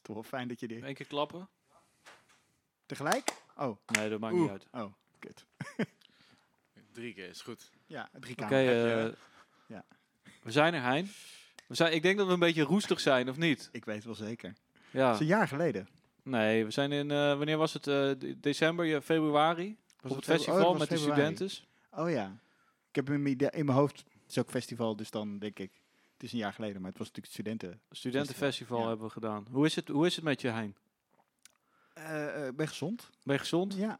is toch wel fijn dat je die... Eén keer klappen? Tegelijk? Oh, Nee, dat maakt Oeh. niet uit. oh, kut. Drie keer is goed. Ja, drie Oké, kamer. eh, Ja. we zijn er, Hein. We zijn, ik denk dat we een beetje roestig zijn, of niet? Ik weet wel zeker. Ja. Dat is een jaar geleden. Nee, we zijn in, eh, wanneer was het? eh, de- december, ja, februari? Was op het festival oh, was met de studenten. Oh ja. Ik heb hem in mijn, in mijn hoofd, het is ook festival, dus dan denk ik, het is een jaar geleden, maar het was natuurlijk studenten. Studentenfestival Ja. hebben we gedaan. Hoe is het, hoe is het met je, Hein? Eh eh, ben gezond? Ben gezond? Ja.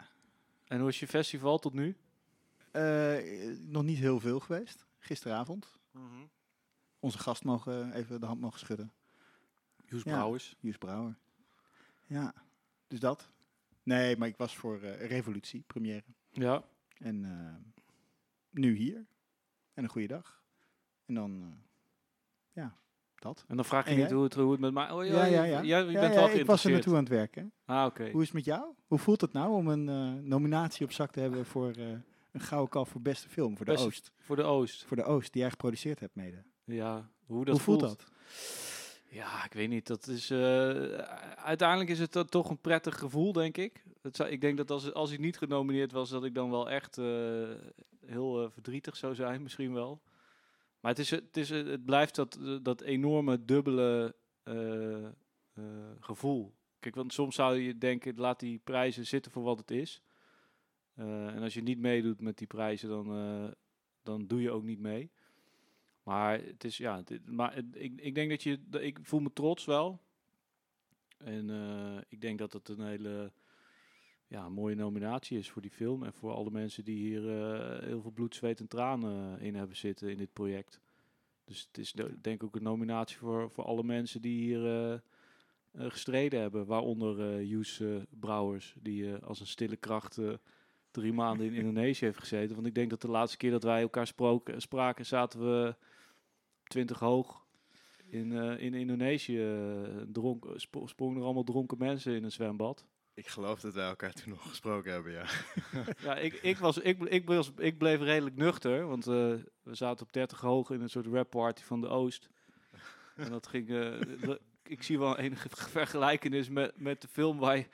En hoe is je festival tot nu? Eh, nog niet heel veel geweest. Gisteravond. Onze gast mogen even de hand mogen schudden. Joes Ja. Brouwers. Jus Brouwer. Ja, dus dat. Nee, maar ik was voor Revolutie, première. Ja. En nu hier. En een goede dag. En dan, ja, dat. En dan vraag je En niet jij? hoe het, hoe het met mij... Oh, Ja, ja, ja. Je Ja, bent wel ik was er naartoe aan het werken. Ah, oké. Hoe is het met jou? Hoe voelt het nou om een eh, nominatie op zak te hebben voor eh, een gouden kalf voor beste film, voor de Oost? Voor de Oost. Voor de Oost, die jij geproduceerd hebt mede. Ja. Hoe dat Hoe voelt dat? Ja, ik weet niet. Dat is, eh, uiteindelijk is het toch een prettig gevoel, denk ik. Het zou, ik denk dat als, als ik niet genomineerd was, dat ik dan wel echt heel verdrietig zou zijn, misschien wel. Maar het, is, het, het blijft dat, dat enorme dubbele eh, eh, gevoel. Kijk, want soms zou je denken, laat die prijzen zitten voor wat het is. Eh, en als je niet meedoet met die prijzen, dan, eh, dan doe je ook niet mee. Maar het is ja, maar ik, ik denk dat je, ik voel me trots wel. En eh, ik denk dat het een hele ja, mooie nominatie is voor die film en voor alle mensen die hier eh, heel veel bloed, zweet en tranen in hebben zitten in dit project. Dus het is de- denk ik ook een nominatie voor, voor alle mensen die hier eh, eh, gestreden hebben. Waaronder eh Joes eh, Brouwers, die eh, als een stille kracht eh, drie maanden in Indonesië heeft gezeten. Want ik denk dat de laatste keer dat wij elkaar sproken, spraken, zaten we 20 hoog in, eh, in Indonesië. eh, Dronk, sp- sprongen er allemaal dronken mensen in een zwembad. Ik geloof dat wij elkaar toen nog gesproken hebben, ja. Ja, ik, ik, was, ik, ik, was, ik bleef redelijk nuchter, want eh, we zaten op 30 hoog in een soort rapparty van de Oost. En dat ging, eh, ik zie wel enige vergelijkenis met, met de film waar je,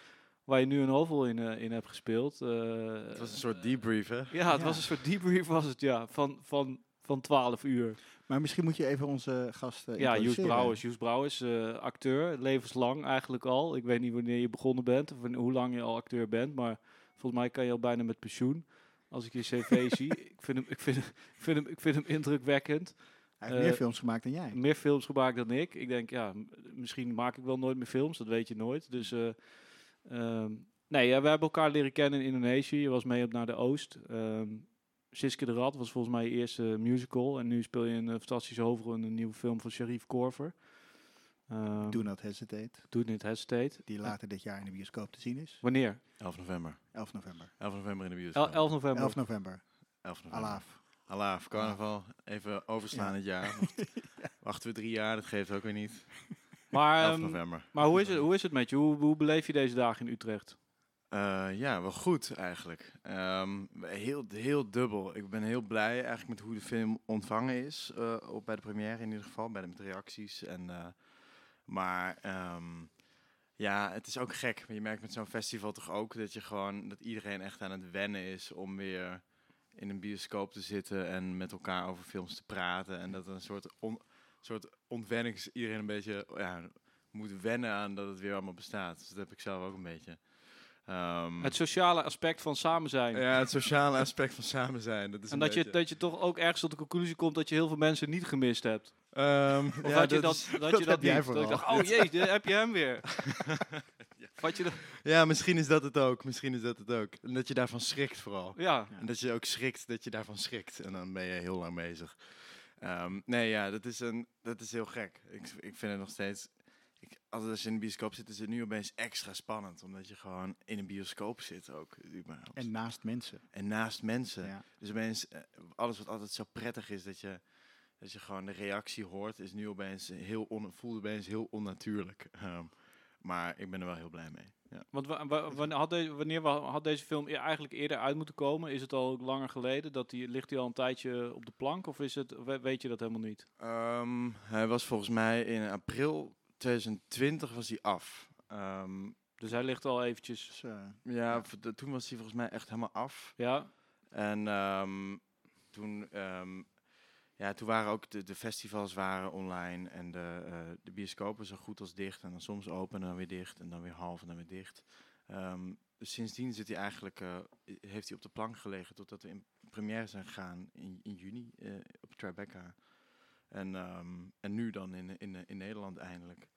waar je nu een hoofdrol in, eh, in hebt gespeeld. Eh, Het was een soort debrief, hè? Ja, het Ja. was een soort debrief was het, ja, van, van, van 12 uur. Maar misschien moet je even onze gast uh, Ja, Joes Brouwers. Joes Brouwers, eh, acteur, levenslang eigenlijk al. Ik weet niet wanneer je begonnen bent of hoe lang je al acteur bent, maar volgens mij kan je al bijna met pensioen. Als ik je cv zie, ik vind, hem, ik, vind, ik, vind hem, ik vind hem indrukwekkend. Hij heeft meer eh, films gemaakt dan jij. Meer films gemaakt dan ik. Ik denk, ja, misschien maak ik wel nooit meer films, dat weet je nooit. Dus, eh, ehm, nee, ja, we hebben elkaar leren kennen in Indonesië. Je was mee op naar de Oost. Ehm Siske de Rad was volgens mij je eerste musical. En nu speel je een eh, fantastische hoofdrol in een nieuwe film van Sharif Korver. Ehm Do Not Hesitate. Do Not Hesitate. Die later dit jaar in de bioscoop te zien is. Wanneer? 11 november. 11 november. 11 november in de El- bioscoop. 11 november. 11 november. 11 november. Alaaf. Alaaf, carnaval. Even overslaan Ja. het jaar. Wachten we drie jaar, dat geeft ook weer niet. Maar, 11 ehm, november. maar hoe, is het, hoe is het met je? Hoe, hoe beleef je deze dagen in Utrecht? Eh, ja, wel goed eigenlijk. Ehm, heel, heel dubbel. Ik ben heel blij eigenlijk met hoe de film ontvangen is. eh, op, bij de première in ieder geval, bij de, met reacties. En, eh, maar ehm, ja, het is ook gek. Je merkt met zo'n festival toch ook dat, je gewoon, dat iedereen echt aan het wennen is om weer in een bioscoop te zitten en met elkaar over films te praten. En dat een soort, on, soort ontwenning. Iedereen een beetje ja, moet wennen aan dat het weer allemaal bestaat. Dus dat heb ik zelf ook een beetje. Ehm, Het sociale aspect van samen zijn. ja, het sociale aspect van samen zijn. Dat is en dat je, dat je toch ook ergens tot de conclusie komt dat je heel veel mensen niet gemist hebt. Ehm, Of ja, had je dat, dat, dat je dat jij niet? Dat ik dacht, oh jee, daar heb je hem weer. Vat je dat? ja, misschien is dat het ook. Misschien is dat het ook. En dat je daarvan schrikt vooral. Ja. En dat je ook schrikt dat je daarvan schrikt. En dan ben je heel lang bezig. Ehm, nee, ja, dat is, een, dat is heel gek. Ik, ik vind het nog steeds... Ik, altijd als je in de bioscoop zit, is het nu opeens extra spannend. Omdat je gewoon in een bioscoop zit ook. überhaupt. En naast mensen. en naast mensen. Ja. Dus opeens, eh, alles wat altijd zo prettig is, dat je, dat je gewoon de reactie hoort, is nu opeens heel on, voelt opeens heel onnatuurlijk. Ehm, maar ik ben er wel heel blij mee. Ja. Want wa- wa- wanneer, had deze, wanneer wa- had deze film e- eigenlijk eerder uit moeten komen? Is het al langer geleden? Dat die, ligt hij al een tijdje op de plank? Of is het, we- weet je dat helemaal niet? Ehm, hij was volgens mij in april 2020 was hij af. Ehm, Dus hij ligt al eventjes... Eh, ja, toen was hij volgens mij echt helemaal af. Ja, En ehm, toen, ehm, ja, toen waren ook de, de festivals waren online en de, eh, de bioscopen zo goed als dicht. En dan soms open en dan weer dicht en dan weer half en dan weer dicht. Dus sindsdien zit hij eigenlijk, eh, heeft hij op de plank gelegen totdat we in première zijn gegaan in, in juni op Tribeca. En, ehm, en nu dan in, in, in Nederland eindelijk.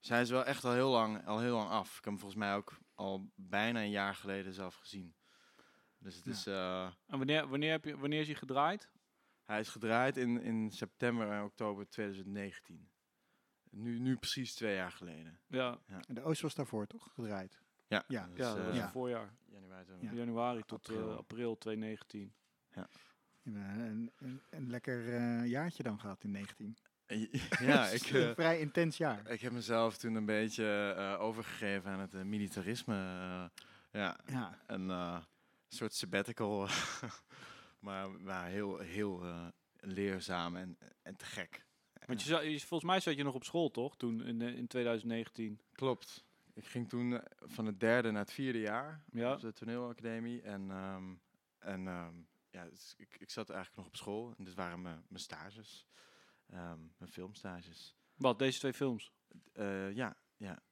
Hij is wel echt al heel lang, al heel lang af. Ik heb hem volgens mij ook al bijna een jaar geleden zelf gezien. Dus het Ja. is... eh, en wanneer, wanneer, heb je, wanneer is hij gedraaid? hij is gedraaid in, in september en oktober 2019. Nu, nu precies twee jaar geleden. Ja, en de Oost was daarvoor toch gedraaid? Ja, Ja. dus, ja dat eh, was Ja. een voorjaar. januari. Ja. Januari tot eh, April. april 2019. Een, een, een, een lekker eh, jaartje dan gehad in 19. Ja, ik, Een vrij intens jaar. ik heb mezelf toen een beetje eh, overgegeven aan het militarisme. ja, Ja, een soort sabbatical. maar, maar heel, heel eh, leerzaam en, en te gek. Want je, volgens mij zat je nog op school, toch? Toen in, in 2019. Klopt. Ik ging toen van het derde naar het vierde jaar Ja. op de toneelacademie. En, ehm, en ehm, ja, dus ik, ik zat eigenlijk nog op school. En dit waren mijn, mijn stages. Ehm, mijn filmstages. Wat, deze twee films? Eh, ja, ja.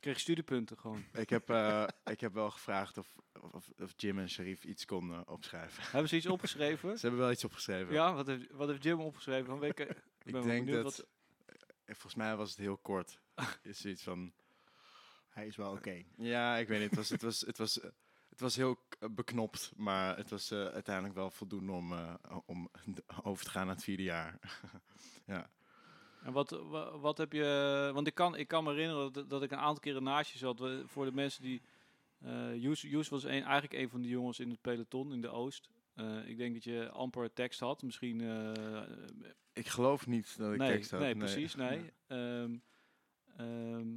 Kreeg je studiepunten gewoon. Ik heb, eh, ik heb wel gevraagd of, of, of Jim en Sharif iets konden opschrijven. Hebben ze iets opgeschreven? Ze hebben wel iets opgeschreven. Ja, wat heeft, wat heeft Jim opgeschreven? Van weken, ik ik ben denk dat... wat- eh, Volgens mij was het heel kort. Is zoiets van... hij is wel oké. Ja, ik weet niet. Het was, het was, het was, eh, het was heel k- beknopt, maar het was eh, uiteindelijk wel voldoende om, eh, om over te gaan naar het vierde jaar. ja. En wat, wa- wat heb je... Want ik kan, ik kan me herinneren dat, dat ik een aantal keren naast je zat. Voor de mensen die... eh Joes, was een, eigenlijk een van de jongens in het peloton in de Oost. Eh, ik denk dat je amper tekst had. Misschien... eh, Ik geloof niet dat ik nee, tekst had. nee, precies, nee. Ehm, ehm,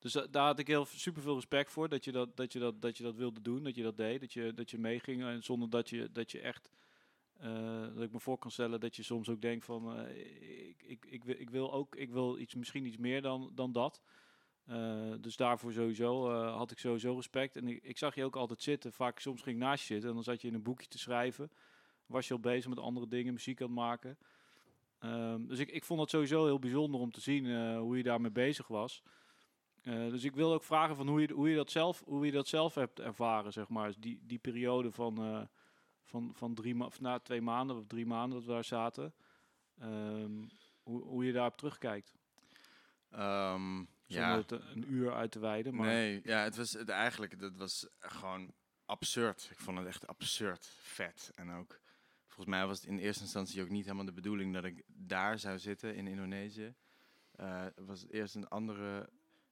dus da- daar had ik heel super veel respect voor dat je dat, dat je dat, dat je dat wilde doen, dat je dat deed, dat je, dat je meeging en zonder dat je, dat je echt, eh, dat ik me voor kan stellen dat je soms ook denkt van, eh, ik, ik, ik, wil, ik wil ook, ik wil iets, misschien iets meer dan, dan dat. Eh, dus daarvoor sowieso had ik sowieso respect. En ik, ik zag je ook altijd zitten. Vaak soms ging ik naast je zitten en dan zat je in een boekje te schrijven. Was je al bezig met andere dingen, muziek aan het maken. Ehm, dus ik, ik vond het sowieso heel bijzonder om te zien hoe je daarmee bezig was. Eh, dus ik wil ook vragen van hoe je, hoe je, dat, zelf, hoe je dat zelf hebt ervaren, zeg maar. Dus die, die periode van, eh, van, van drie ma of na twee maanden of drie maanden dat we daar zaten. Ehm, hoe, hoe je daarop terugkijkt. Ehm, Zonder ja. het een, een uur uit te wijden. Maar Nee, ja, het was het eigenlijk, dat was gewoon absurd. Ik vond het echt absurd vet. En ook, volgens mij was het in eerste instantie ook niet helemaal de bedoeling dat ik daar zou zitten in Indonesië. Eh, het was eerst een andere,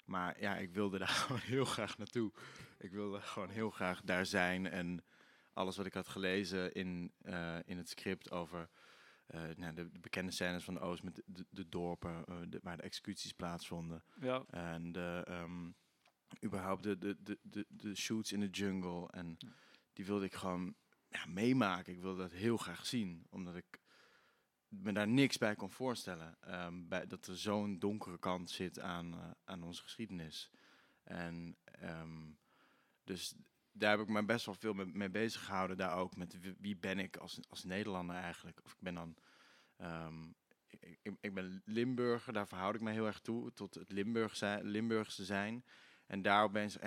maar ja, ik wilde daar gewoon heel graag naartoe. Ik wilde gewoon heel graag daar zijn en alles wat ik had gelezen in, eh, in het script over eh, nou, de, de bekende scènes van de Oost met de, dorpen eh, de- waar de executies plaatsvonden. ja, En de, ehm, überhaupt de, de, de, de, de shoots in de jungle. En die wilde ik gewoon ja, meemaken. Ik wilde dat heel graag zien. Omdat ik me daar niks bij kon voorstellen. ehm, bij, dat er zo'n donkere kant zit aan, eh, aan onze geschiedenis. En ehm, dus daar heb ik me best wel veel mee, mee bezig gehouden. Daar ook met wie, ben ik als, als Nederlander eigenlijk. Of ik ben dan... ehm, ik, ik, ben Limburger, daar verhoud ik me heel erg toe, tot het Limburg zijn, Limburgse zijn. En daar opeens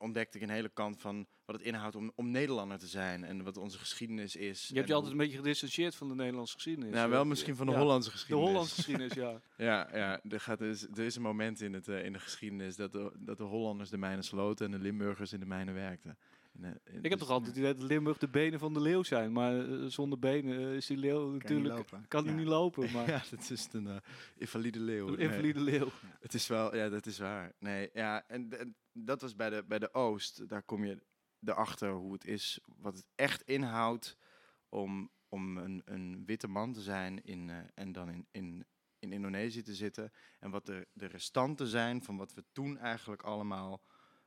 ontdekte ik een hele kant van wat het inhoudt om, om Nederlander te zijn en wat onze geschiedenis is. je hebt je altijd een beetje gedistanceerd van de Nederlandse geschiedenis. Nou, Eh, wel misschien van de ja, Hollandse De geschiedenis. Hollandse geschiedenis, ja. Ja, ja er, gaat dus, er is een moment in, het, eh, in de geschiedenis dat de, dat de Hollanders de mijnen sloten en de Limburgers in de mijnen werkten. En, eh, Ik heb dus- toch altijd dat Limburg de benen van de leeuw zijn. Maar eh, zonder benen eh, is die leeuw natuurlijk... lopen. Kan hij Ja. niet lopen, maar... Ja, dat is een eh, invalide leeuw. Een Nee. invalide leeuw. Het is wel, ja, dat is waar. Nee, ja, en, en dat was bij de, bij de Oost. Daar kom je erachter hoe het is, wat het echt inhoudt om, om een, een witte man te zijn in, eh, en dan in, in, in Indonesië te zitten. En wat de, de restanten zijn van wat we toen eigenlijk allemaal,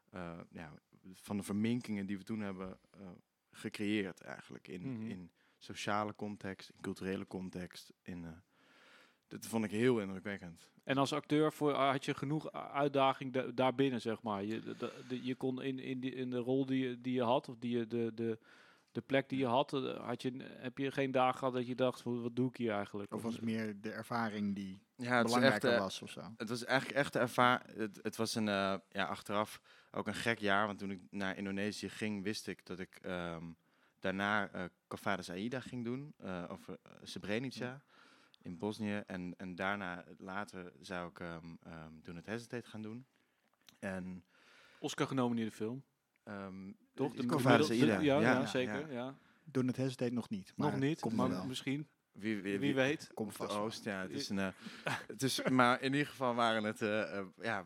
eh, ja, van de verminkingen die we toen hebben eh, gecreëerd eigenlijk. In, Mhm. in sociale context, in culturele context. In, dat vond ik heel indrukwekkend. En als acteur voor, had je genoeg uitdaging da daarbinnen, zeg maar. Je, de, de, je kon in, in, die, in de rol die je, die je had, of die je, de, de, de plek die je had, eh, had je, heb je geen dagen gehad dat je dacht, wat doe ik hier eigenlijk? Of was het meer de ervaring die ja, het belangrijker echt, uh, was of zo? Het was eigenlijk echt de ervaring. Het, het, was een, uh, ja, achteraf ook een gek jaar, want toen ik naar Indonesië ging, wist ik dat ik um, daarna uh, Kavada Aida ging doen, over Srebrenica. Ja in Bosnië. En, en daarna, later, zou ik um, um, Doen het Hesitate gaan doen. En, Oscar genomineerde film. Um, Toch? De Kovadse ja, ja, ja, zeker. Ja. Ja. Doen het Hesitate nog niet. nog niet, komt maar wel. misschien. Wie, wie, Wie, wie weet. Komt de vast. Oost, ja. Het is een, uh, het is, maar in ieder geval waren het, uh, uh, ja,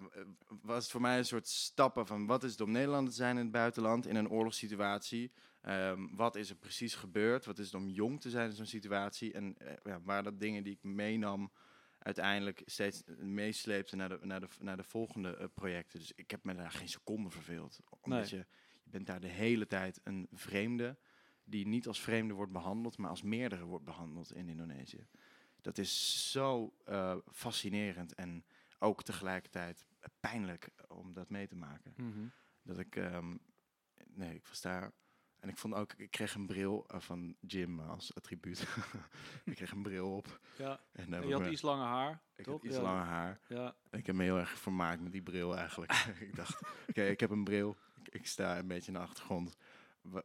was het voor mij een soort stappen van wat is het om Nederlander te zijn in het buitenland in een oorlogssituatie. Um, wat is er precies gebeurd? Wat is het om jong te zijn in zo'n situatie? En uh, ja, waren dat dingen die ik meenam, uiteindelijk steeds meesleepte naar de, naar de, naar de volgende uh, projecten. Dus ik heb me daar geen seconde verveeld. Omdat Nee. je, je bent daar de hele tijd een vreemde, die niet als vreemde wordt behandeld, maar als meerdere wordt behandeld in Indonesië. Dat is zo uh, fascinerend en ook tegelijkertijd pijnlijk om dat mee te maken. Mm -hmm. Dat ik, um, nee, ik was daar. En ik vond ook, ik kreeg een bril uh, van Jim als attribuut. ik kreeg een bril op. Ja. En, en je had me, iets langer haar. Ik toch? had iets ja. langer haar. Ja. En ik heb me heel erg vermaakt met die bril eigenlijk. ik dacht, oké, okay, ik heb een bril. Ik, ik, sta een beetje in de achtergrond.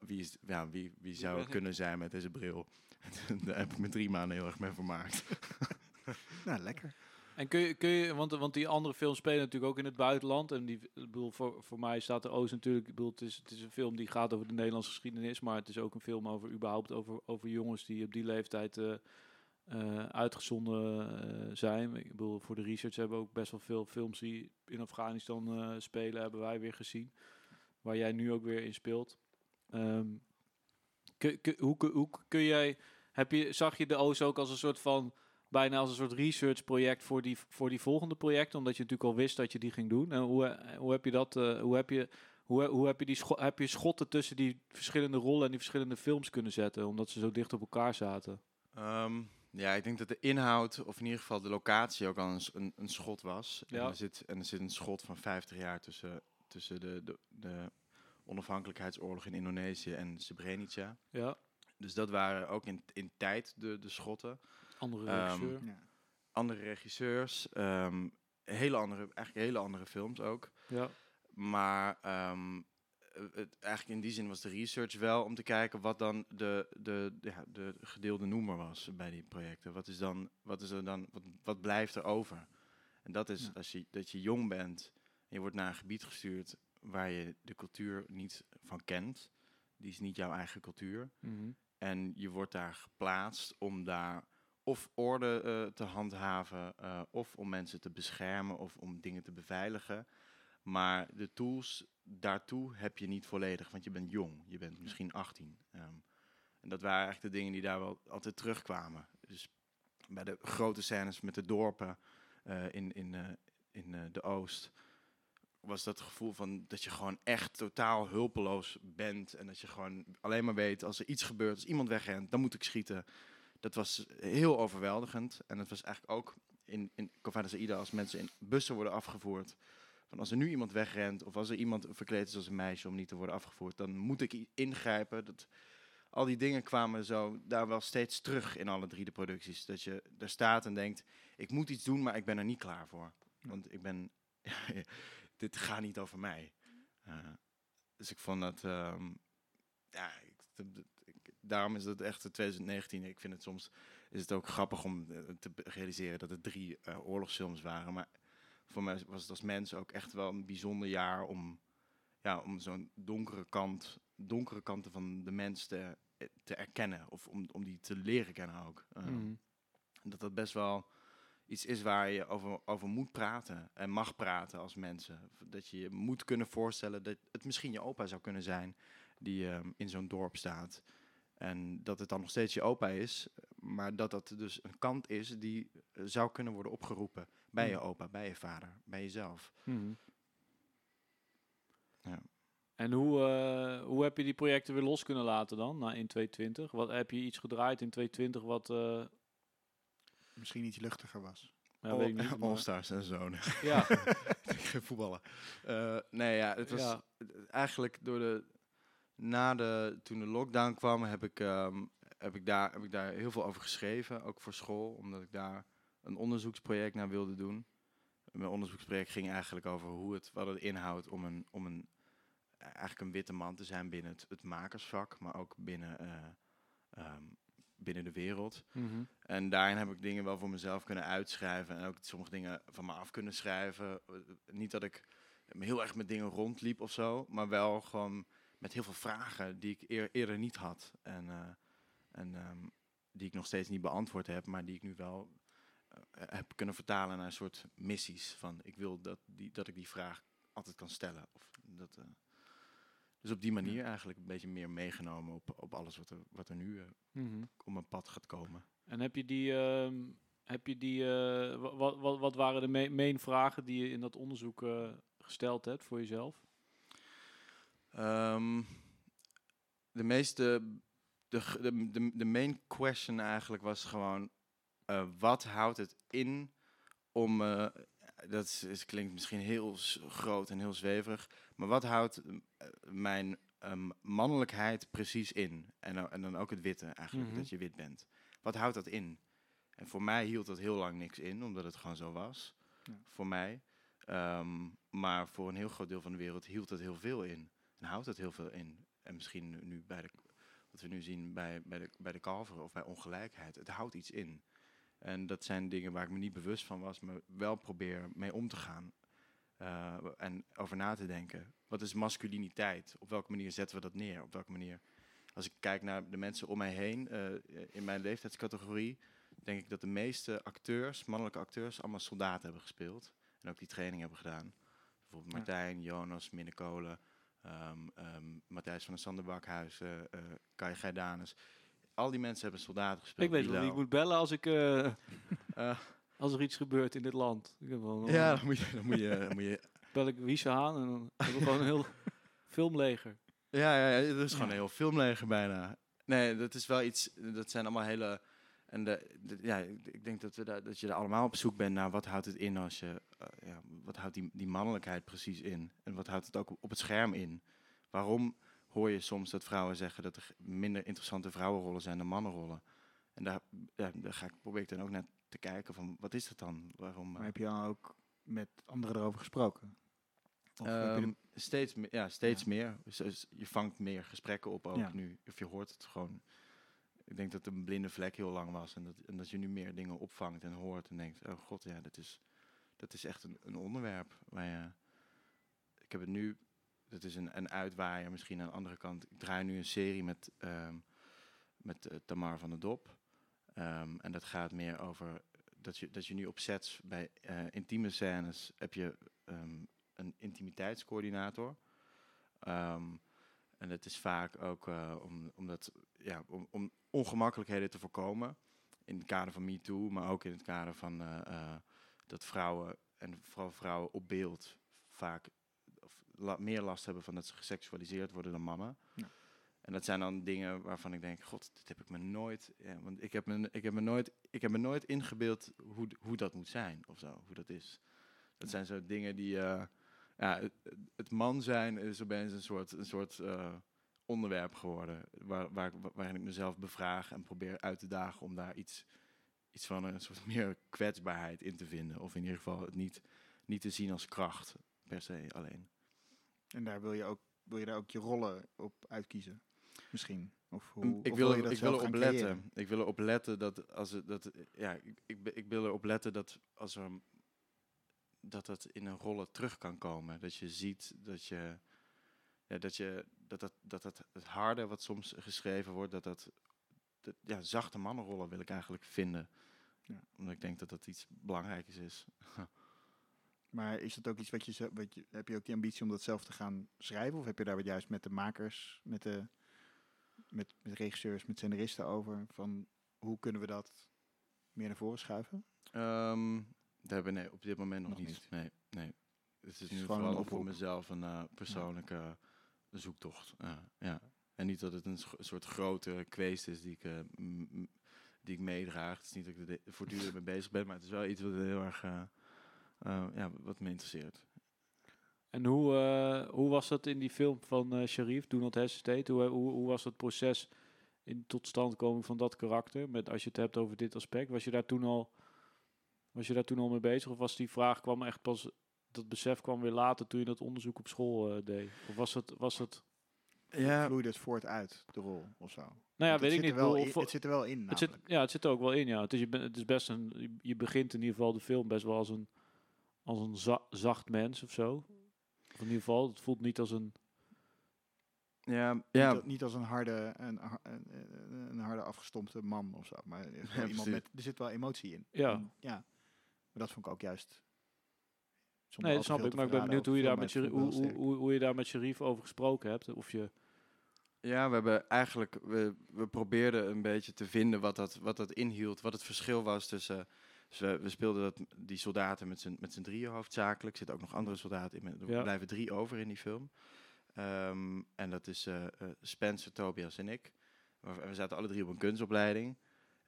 Wie, is, ja, wie, wie zou het kunnen zijn met deze bril? Daar heb ik me drie maanden heel erg mee vermaakt. nou, lekker. En kun je, kun je want, want die andere films spelen natuurlijk ook in het buitenland. En die, bedoel, voor, voor mij staat de Oost natuurlijk. Ik bedoel, het, is, het is een film die gaat over de Nederlandse geschiedenis. Maar het is ook een film over überhaupt over, over jongens die op die leeftijd uh, uh, uitgezonden uh, zijn. Ik bedoel, voor de research hebben we ook best wel veel films die in Afghanistan uh, spelen, hebben wij weer gezien. Waar jij nu ook weer in speelt. Um, kun, kun, hoe, hoe kun jij. Heb je, zag je de Oost ook als een soort van bijna als een soort research project voor die, voor die volgende projecten, omdat je natuurlijk al wist dat je die ging doen. En hoe, hoe heb je dat, uh, hoe heb je, hoe, hoe heb je die heb je schotten tussen die verschillende rollen en die verschillende films kunnen zetten, omdat ze zo dicht op elkaar zaten? Um, ja, ik denk dat de inhoud, of in ieder geval de locatie, ook al een, een, een schot was. Ja. En, er zit, en er zit een schot van 50 jaar tussen, tussen de, de, de onafhankelijkheidsoorlog in Indonesië en Srebrenica. Ja. Dus dat waren ook in, in tijd de, de schotten. Andere regisseur. Um, ja. Andere regisseurs. Um, hele andere, eigenlijk hele andere films ook. Ja. Maar um, het, eigenlijk in die zin was de research wel om te kijken wat dan de, de, de, ja, de gedeelde noemer was bij die projecten. Wat is, dan, wat is er dan, wat, wat blijft er over? En dat is ja. als je, dat je jong bent en je wordt naar een gebied gestuurd waar je de cultuur niet van kent. Die is niet jouw eigen cultuur. Mm -hmm. En je wordt daar geplaatst om daar of orde uh, te handhaven, uh, of om mensen te beschermen, of om dingen te beveiligen. Maar de tools daartoe heb je niet volledig, want je bent jong. Je bent misschien 18. Um, en dat waren eigenlijk de dingen die daar wel altijd terugkwamen. Dus bij de grote scènes met de dorpen uh, in, in, in de Oost was dat gevoel van dat je gewoon echt totaal hulpeloos bent. En dat je gewoon alleen maar weet, als er iets gebeurt, als iemand wegrent, dan moet ik schieten. Dat was heel overweldigend. En het was eigenlijk ook in, in Covada als mensen in bussen worden afgevoerd. Van als er nu iemand wegrent, of als er iemand verkleed is als een meisje om niet te worden afgevoerd, dan moet ik ingrijpen. Dat, al die dingen kwamen zo daar wel steeds terug in alle drie de producties. Dat je daar staat en denkt, ik moet iets doen, maar ik ben er niet klaar voor. Want ik ben... dit gaat niet over mij. Uh, dus ik vond dat, um, ja, ik, ik, daarom is het echt 2019. Ik vind het soms, is het ook grappig om uh, te realiseren dat het drie uh, oorlogsfilms waren. Maar voor mij was het als mens ook echt wel een bijzonder jaar om, ja, om zo'n donkere kant, donkere kanten van de mens te, te erkennen. Of om, om die te leren kennen ook. Mm. Dat dat best wel iets is waar je over, over moet praten en mag praten als mensen. Dat je je moet kunnen voorstellen dat het misschien je opa zou kunnen zijn die um, in zo'n dorp staat. En dat het dan nog steeds je opa is, maar dat dat dus een kant is die uh, zou kunnen worden opgeroepen bij je opa, bij je vader, bij jezelf. Mm. Ja. En hoe, uh, hoe heb je die projecten weer los kunnen laten dan, na in 2020? Wat, heb je iets gedraaid in 2020 wat... Uh, misschien iets luchtiger was. Ja, weet ik niet, maar- All-Stars en zonen. Ja, Geen voetballen. Eh, nee, ja, het was Ja. eigenlijk door de... Na de... Toen de lockdown kwam, heb ik, ehm, heb, ik daar, heb ik daar heel veel over geschreven. Ook voor school, omdat ik daar een onderzoeksproject naar wilde doen. Mijn onderzoeksproject ging eigenlijk over hoe het, wat het inhoudt om een, om een, eigenlijk een witte man te zijn binnen het, het makersvak, maar ook binnen, eh, ehm, binnen de wereld. Mhm. En daarin heb ik dingen wel voor mezelf kunnen uitschrijven en ook sommige dingen van me af kunnen schrijven. Niet dat ik heel erg met dingen rondliep of zo, maar wel gewoon met heel veel vragen die ik eer- eerder niet had. En, eh, en ehm, die ik nog steeds niet beantwoord heb, maar die ik nu wel eh, heb kunnen vertalen naar een soort missies. Van ik wil dat, die, dat ik die vraag altijd kan stellen. Of dat, eh, dus op die manier eigenlijk een beetje meer meegenomen op, op alles wat er, wat er nu eh, Mhm. op mijn pad gaat komen. En heb je die, ehm, heb je die wat, wat, wat waren de ma- main vragen die je in dat onderzoek eh, gesteld hebt voor jezelf? Ehm, de meeste, de, de, de, de main question eigenlijk was gewoon, eh, wat houdt het in om, eh, dat is, is- klinkt misschien heel groot en heel zweverig, maar wat houdt mm, eh, mijn ehm, mannelijkheid precies in? En, dan- en dan ook het witte eigenlijk, Mhm. dat je wit bent. Wat houdt dat in? En voor mij hield dat heel lang niks in, omdat het gewoon zo was. Ja. Voor mij. Ehm, maar voor een heel groot deel van de wereld hield het heel veel in. En houdt het heel veel in. En misschien nu- nu bij de, wat we nu zien bij, bij, de, bij de kalveren of bij ongelijkheid. Het houdt iets in. En dat zijn dingen waar ik me niet bewust van was, maar wel probeer mee om te gaan. Eh, en over na te denken. Wat is masculiniteit? Op welke manier zetten we dat neer? Op welke manier? Als ik kijk naar de mensen om mij heen, eh, in mijn leeftijdscategorie, denk ik dat de meeste acteurs, mannelijke acteurs, allemaal soldaten hebben gespeeld. En ook die training hebben gedaan. Bijvoorbeeld Ja. Martijn, Jonas, Minne Kolen, ehm, ehm, Matthijs van der Sanderbakhuis, eh eh Kai Gijdanus. Al die mensen hebben soldaten gespeeld. Ik weet wel wie ik moet bellen als, ik, als er iets gebeurt in dit land. Ik heb wel, ja, dan moet je, dan moet je, dan moet je bel ik aan en dan we gewoon een heel filmleger. Ja, ja, ja, dat is gewoon een heel filmleger bijna. Nee, dat is wel iets, dat zijn allemaal hele... En de, de- ja, ik ik denk dat, we daar, dat je er allemaal op zoek bent naar wat houdt het in als je... eh, ja, wat houdt die, die mannelijkheid precies in? En wat houdt het ook op het scherm in? Waarom hoor je soms dat vrouwen zeggen dat er minder interessante vrouwenrollen zijn dan mannenrollen? En daar, ja, daar ga ik, probeer ik dan ook naar te kijken van, wat is dat dan? Waarom... Maar eh, heb je dan ook met anderen erover gesproken? Ehm, steeds, me- ja, steeds meer. Dus, dus je vangt meer gesprekken op ook Ja. nu. Of je hoort het gewoon. Ik denk dat een blinde vlek heel lang was. En dat, en dat je nu meer dingen opvangt en hoort. En denkt, oh god, ja, dat is, dat is echt een, een onderwerp. Waar je, ik heb het nu, dat is een, een uitwaaier misschien aan de andere kant. Ik draai nu een serie met, ehm, met eh, Tamar van der Dop. Ehm, en dat gaat meer over dat je, dat je nu op sets bij eh, intieme scènes heb je ehm, een intimiteitscoördinator. Ehm, en dat is vaak ook eh, om, omdat, ja, om, om ongemakkelijkheden te voorkomen. In het kader van MeToo, maar ook in het kader van eh, dat vrouwen, en vooral vrouwen op beeld, vaak meer last hebben van dat ze geseksualiseerd worden dan mannen. Ja. En dat zijn dan dingen waarvan ik denk, god, dit heb ik me nooit, want ik heb me, ik heb me nooit, ik heb me nooit ingebeeld hoe, hoe dat moet zijn of zo, hoe dat is. Dat zijn zo dingen die, eh, ja, het, man zijn is opeens een soort, een soort eh, onderwerp geworden. Waar, waar, waarin ik mezelf bevraag en probeer uit te dagen om daar iets, iets van een soort meer kwetsbaarheid in te vinden. Of in ieder geval het niet, niet te zien als kracht per se alleen. En daar wil je, ook, wil je daar ook je rollen op uitkiezen? Misschien. Of hoe, Mm, ik of wil, je dat ik wil erop letten. creëren? Ik wil erop letten dat als het dat ja, ik, ik, wil erop letten dat als er dat dat in een rollen terug kan komen. Dat je ziet dat je ja, dat je dat dat dat dat het harde wat soms geschreven wordt dat dat, dat ja, zachte mannenrollen wil ik eigenlijk vinden. Ja. Omdat ik denk dat dat iets belangrijks is. Maar is dat ook iets wat je, ze- wat je... Heb je ook die ambitie om dat zelf te gaan schrijven? Of heb je daar wat juist met de makers, met de met, met regisseurs, met scenaristen over? Van hoe kunnen we dat meer naar voren schuiven? Ehm daar hebben we nee, op dit moment nog, Nog niet. niet. Nee, nee. Het is is nu vooral voor mezelf een eh, persoonlijke zoektocht. Ja, ja. En niet dat het een soort grote kweest is die ik... eh, die ik meedraag. Het is niet dat ik er voortdurend mee bezig ben, maar het is wel iets wat heel erg eh, eh, ja, wat me interesseert. En hoe, eh, hoe was dat in die film van eh Sharif, Do Not Hesitate? Hoe, hoe, hoe was het proces in totstandkoming van dat karakter? Met, als je het hebt over dit aspect. Was je daar toen al, was je daar toen al mee bezig? Of was die vraag kwam echt pas, dat besef kwam weer later toen je dat onderzoek op school eh, deed? Of was het, was het Ja, Vloeide het voort uit, de rol, of zo? nou ja, Want weet het ik zit niet. er wel in- het zit er wel in, het zit, ja, het zit er ook wel in, ja. Het is, je, bent- het is best een, je, je begint in ieder geval de film best wel als een, als een za- zacht mens of zo. In ieder geval, het voelt niet als een... ja, ja, Niet, niet als een harde, een, een, een- een harde afgestompte man of zo. Maar er, Ja, iemand met, er zit wel emotie in. Ja. En, ja. Maar dat vond ik ook juist... Nee, dat snap ik. Maar ik ben benieuwd hoe je, daar met Sherif, maar hoe, hoe, hoe, hoe je daar met Sharif over gesproken hebt. Of je... Ja, we hebben eigenlijk, we, we probeerden een beetje te vinden wat dat, wat dat inhield, wat het verschil was tussen, dus we, we speelden dat, die soldaten met z'n, met z'n drieën hoofdzakelijk, er zitten ook nog andere soldaten in, er Ja. blijven drie over in die film. Ehm, en dat is eh, eh, Spencer, Tobias en ik. We, we zaten alle drie op een kunstopleiding.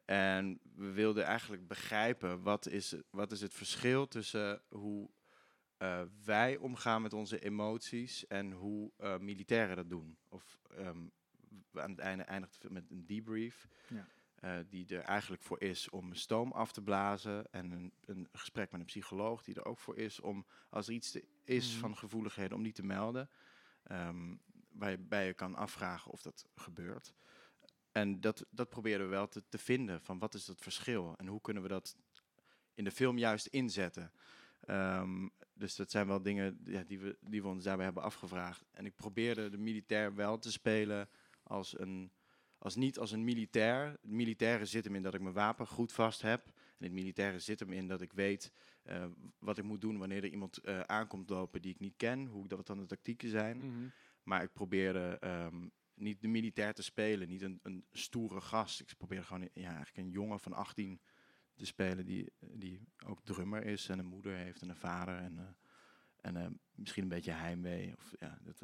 En we wilden eigenlijk begrijpen wat is, wat is het verschil tussen hoe eh, wij omgaan met onze emoties en hoe militairen dat doen. Of ehm, aan het einde eindigt met een debrief. Ja. Eh, die er eigenlijk voor is om stoom af te blazen. En een, een gesprek met een psycholoog die er ook voor is om, als er iets te- is Mhm. van gevoeligheden, om die te melden. Ehm waarbij je kan afvragen of dat gebeurt. En dat, dat proberen we wel te, te vinden, van wat is dat verschil? En hoe kunnen we dat in de film juist inzetten? Ehm, dus dat zijn wel dingen ja, die, we, die we ons daarbij hebben afgevraagd. En ik probeerde de militair wel te spelen als een, als niet als een militair. Het militaire zit hem in dat ik mijn wapen goed vast heb. En het militaire zit hem in dat ik weet eh, wat ik moet doen wanneer er iemand eh, aankomt lopen die ik niet ken. Hoe dat wat dan de tactieken zijn. Mhm. Maar ik probeerde ehm, niet de militair te spelen, niet een, een stoere gast. Ik probeerde gewoon ja, eigenlijk een jongen van 18 te spelen die, die ook drummer is en een moeder heeft en een vader en, eh, en misschien een beetje heimwee of ja, dat,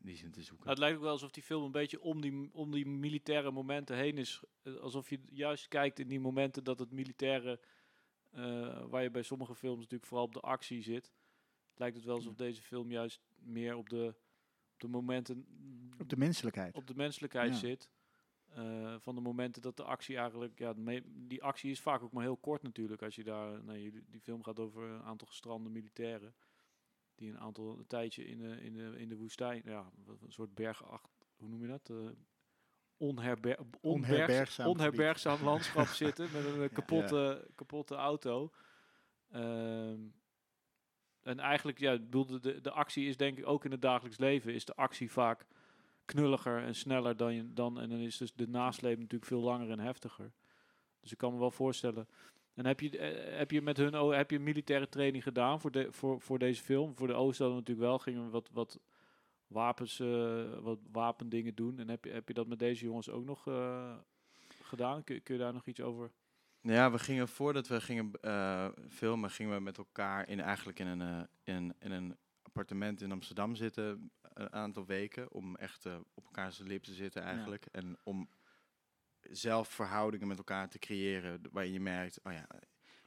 die zin te zoeken. Nou, het lijkt ook wel alsof die film een beetje om die, om die militaire momenten heen is. Eh, Alsof je juist kijkt in die momenten dat het militaire, eh, waar je bij sommige films natuurlijk vooral op de actie zit, lijkt het wel alsof deze film juist meer op de, op de momenten, Op de menselijkheid. op de menselijkheid Ja. zit. Eh, van de momenten dat de actie eigenlijk, ja, die actie is vaak ook maar heel kort natuurlijk. Als je daar, nee, die film gaat over een aantal gestrande militairen. Die een aantal een tijdje in de, in de, in de woestijn, ja, een soort bergacht, hoe noem je dat? Eh onherber, Onherbergzaam onherbergzaam landschap zitten met een eh, kapotte, kapotte auto. Ehm, en eigenlijk, ja, bedoel, de, de, de actie is denk ik ook in het dagelijks leven, is de actie vaak knulliger en sneller dan je dan. En dan is dus de nasleep natuurlijk veel langer en heftiger. Dus ik kan me wel voorstellen. En heb je, eh, heb je met hun heb je militaire training gedaan voor, de, voor, voor deze film? Voor de Oost hadden we natuurlijk wel, gingen we wat, wat wapens, eh, wat wapendingen doen. En heb je, heb je dat met deze jongens ook nog eh, gedaan? Kun, kun je daar nog iets over? Ja, we gingen voordat we gingen filmen, gingen we met elkaar in eigenlijk in een, in, in een appartement in Amsterdam zitten een aantal weken om echt op elkaars lip te zitten eigenlijk en om zelf verhoudingen met elkaar te creëren waarin je merkt, oh ja,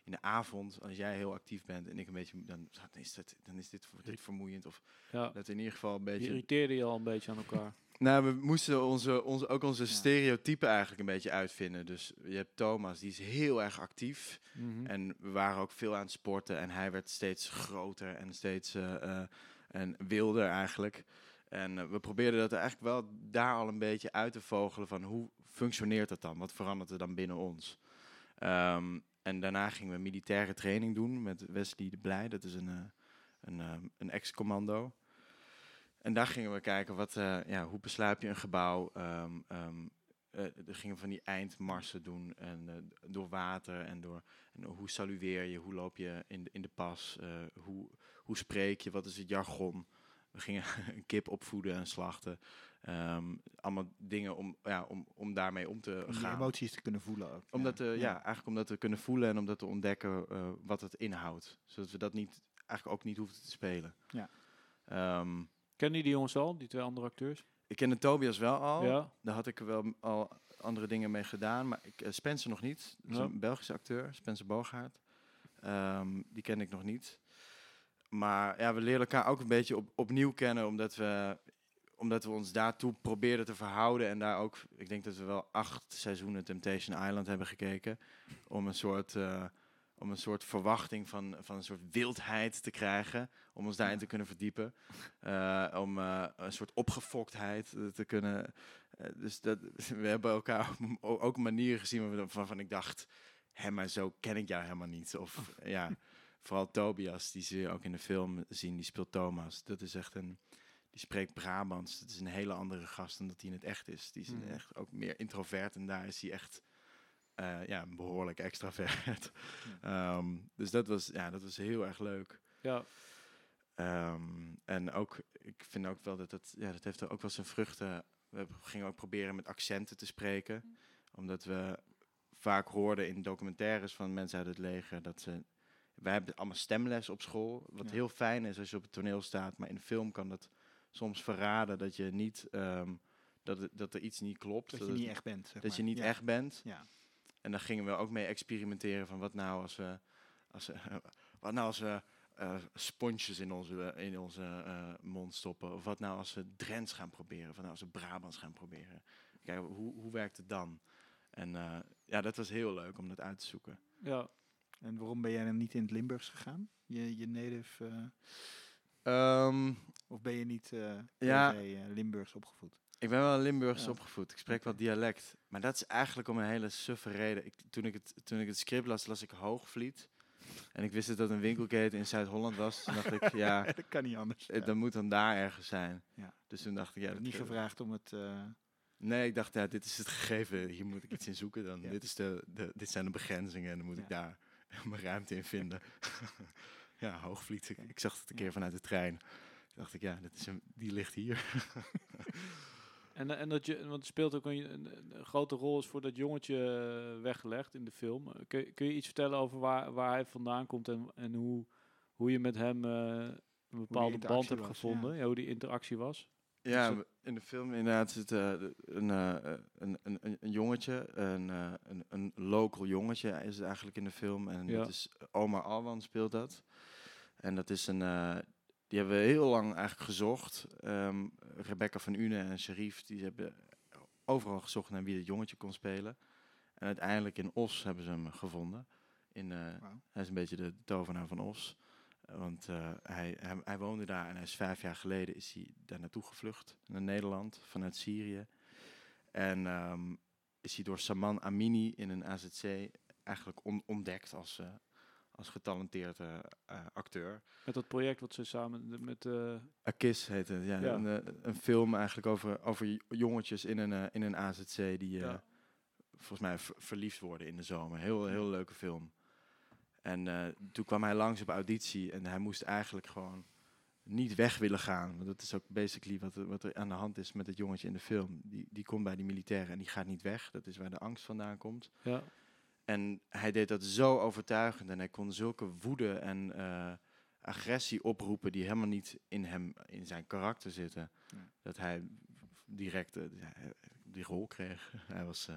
in de avond als jij heel actief bent en ik een beetje, dan, dan is dit, dan is dit, dit vermoeiend of Ja, dat in ieder geval een je beetje irriteerde je al een beetje aan elkaar. nou, we moesten onze, onze, ook onze stereotypen eigenlijk een beetje uitvinden. Dus je hebt Thomas, die is heel erg actief. Mhm. En we waren ook veel aan het sporten. En hij werd steeds groter en steeds eh, eh, en wilder eigenlijk. En eh, we probeerden dat eigenlijk wel daar al een beetje uit te vogelen van hoe functioneert dat dan? Wat verandert er dan binnen ons? Ehm, en daarna gingen we militaire training doen met Wesley de Blij. Dat is een, eh, een, ehm, een ex-commando. En daar gingen we kijken, wat, eh, ja, hoe besluip je een gebouw? Ehm ehm, eh, er gingen we van die eindmarsen doen en, door water en door en hoe salueer je, hoe loop je in de, in de pas, hoe, hoe spreek je, wat is het jargon. We gingen een kip opvoeden en slachten. Ehm, allemaal dingen om, ja, om, om daarmee om te Om die gaan. emoties te kunnen voelen ook. Omdat, ja. ja. ja, eigenlijk om dat te kunnen voelen en om dat te ontdekken eh, wat het inhoudt. Zodat we dat niet, eigenlijk ook niet hoeven te spelen. Ja. Ehm, Ken je die jongens al, die twee andere acteurs? ik kende Tobias wel al. Ja. Daar had ik wel al andere dingen mee gedaan. Maar ik, eh, Spencer nog niet. Dat is Ja. een Belgische acteur, Spencer Bogaert. Ehm, die ken ik nog niet. Maar ja, we leren elkaar ook een beetje op, opnieuw kennen. Omdat we, omdat we ons daartoe probeerden te verhouden. En daar ook, ik denk dat we wel acht seizoenen Temptation Island hebben gekeken. Om een soort... eh, om een soort verwachting van, van een soort wildheid te krijgen. Om ons daarin te kunnen verdiepen. Eh, om eh, een soort opgefoktheid te kunnen. dus dat, we hebben elkaar ook manieren gezien waarvan van, van ik dacht, hé, maar zo ken ik jou helemaal niet. Of ja, vooral Tobias, die je ook in de film zien, die speelt Thomas. Dat is echt een, die spreekt Brabants. Dat is een hele andere gast dan dat hij in het echt is. Die is Mhm. echt ook meer introvert en daar is hij echt eh, ja, behoorlijk extravert. Ehm, dus dat was, ja, dat was heel erg leuk. Ja. Ehm, en ook, ik vind ook wel dat het, ja, dat heeft ook wel zijn vruchten. We gingen ook proberen met accenten te spreken. Omdat we vaak hoorden in documentaires van mensen uit het leger dat ze. Wij hebben allemaal stemles op school. Wat Ja. heel fijn is als je op het toneel staat. Maar in de film kan dat soms verraden dat je niet. ehm, dat, het- dat er iets niet klopt. Dat je niet echt bent. zeg dat je niet Ja. echt bent. Ja. En daar gingen we ook mee experimenteren van wat nou als we, als we, wat nou als we eh, sponsjes in onze, in onze eh, mond stoppen. Of wat nou als we Drents gaan proberen. Of nou als we Brabants gaan proberen. Kijk, hoe, hoe werkt het dan? En eh, ja, dat was heel leuk om dat uit te zoeken. Ja. En waarom ben jij dan niet in het Limburgs gegaan? Je, je native... eh, Ehm, of ben je niet Ja. eh, Limburgs opgevoed? ik ben wel Limburgs Ja. opgevoed. Ik spreek wel dialect. Maar dat is eigenlijk om een hele suffe reden. Ik, toen, ik het, toen ik het script las, las ik Hoogvliet. En ik wist dat dat een winkelketen in Zuid-Holland was. Toen dacht ik, ja, dat kan niet anders. Eh, Dat moet dan daar ergens zijn. Ja. Dus toen dacht ik, ja, dat niet gevraagd om het... Nee, ik dacht, ja, dit is het gegeven. Hier moet ik iets in zoeken. Dan. Dit, is de, de, dit zijn de begrenzingen en dan moet ik daar mijn ruimte in vinden. ja, Hoogvliet. Ik, ik zag het een keer vanuit de trein. Toen dacht ik, ja, dit is een, die ligt hier. En, en dat je, want het speelt ook een, een, een grote rol is voor dat jongetje eh, weggelegd in de film. Eh, Kun, je- kun je iets vertellen over waar, waar hij vandaan komt en, en hoe, hoe je met hem eh, een bepaalde band hebt was, gevonden? Ja. hoe die interactie was? Ja, in de film inderdaad zit de- een, eh, een, een, een, jongetje, een, eh, een, een local jongetje is het eigenlijk in de film. En Ja. dat is Omar Alwan speelt dat. En dat is een, eh, die hebben we heel lang eigenlijk gezocht. Ehm, Rebecca van Une en Sharif, die hebben overal gezocht naar wie dat jongetje kon spelen. En uiteindelijk in Os hebben ze hem gevonden. In, eh, hij is een beetje de tovenaar van Os. Want eh, hij, hij, hij woonde daar en hij is vijf jaar geleden is hij daar naartoe gevlucht. Naar Nederland, vanuit Syrië. En ehm, is hij door Saman Amini in een AZC eigenlijk on- ontdekt als, als getalenteerde eh, acteur. Met dat project wat ze samen de- met... eh Akis heet het, ja. Ja. Een, eh, een film eigenlijk over, over jongetjes in een, eh, in een AZC die eh, Ja. volgens mij ver- verliefd worden in de zomer. Heel, heel leuke film. En eh, toen kwam hij langs op auditie en hij moest eigenlijk gewoon niet weg willen gaan. Want dat is ook basically wat, er- wat er aan de hand is met het jongetje in de film. Die, die komt bij die militairen en die gaat niet weg. Dat is waar de angst vandaan komt. ja. En hij deed dat zo overtuigend en hij kon zulke woede en eh, agressie oproepen die helemaal niet in hem, in zijn karakter zitten. Ja. Dat hij direct eh, ja, die rol kreeg. hij was, eh,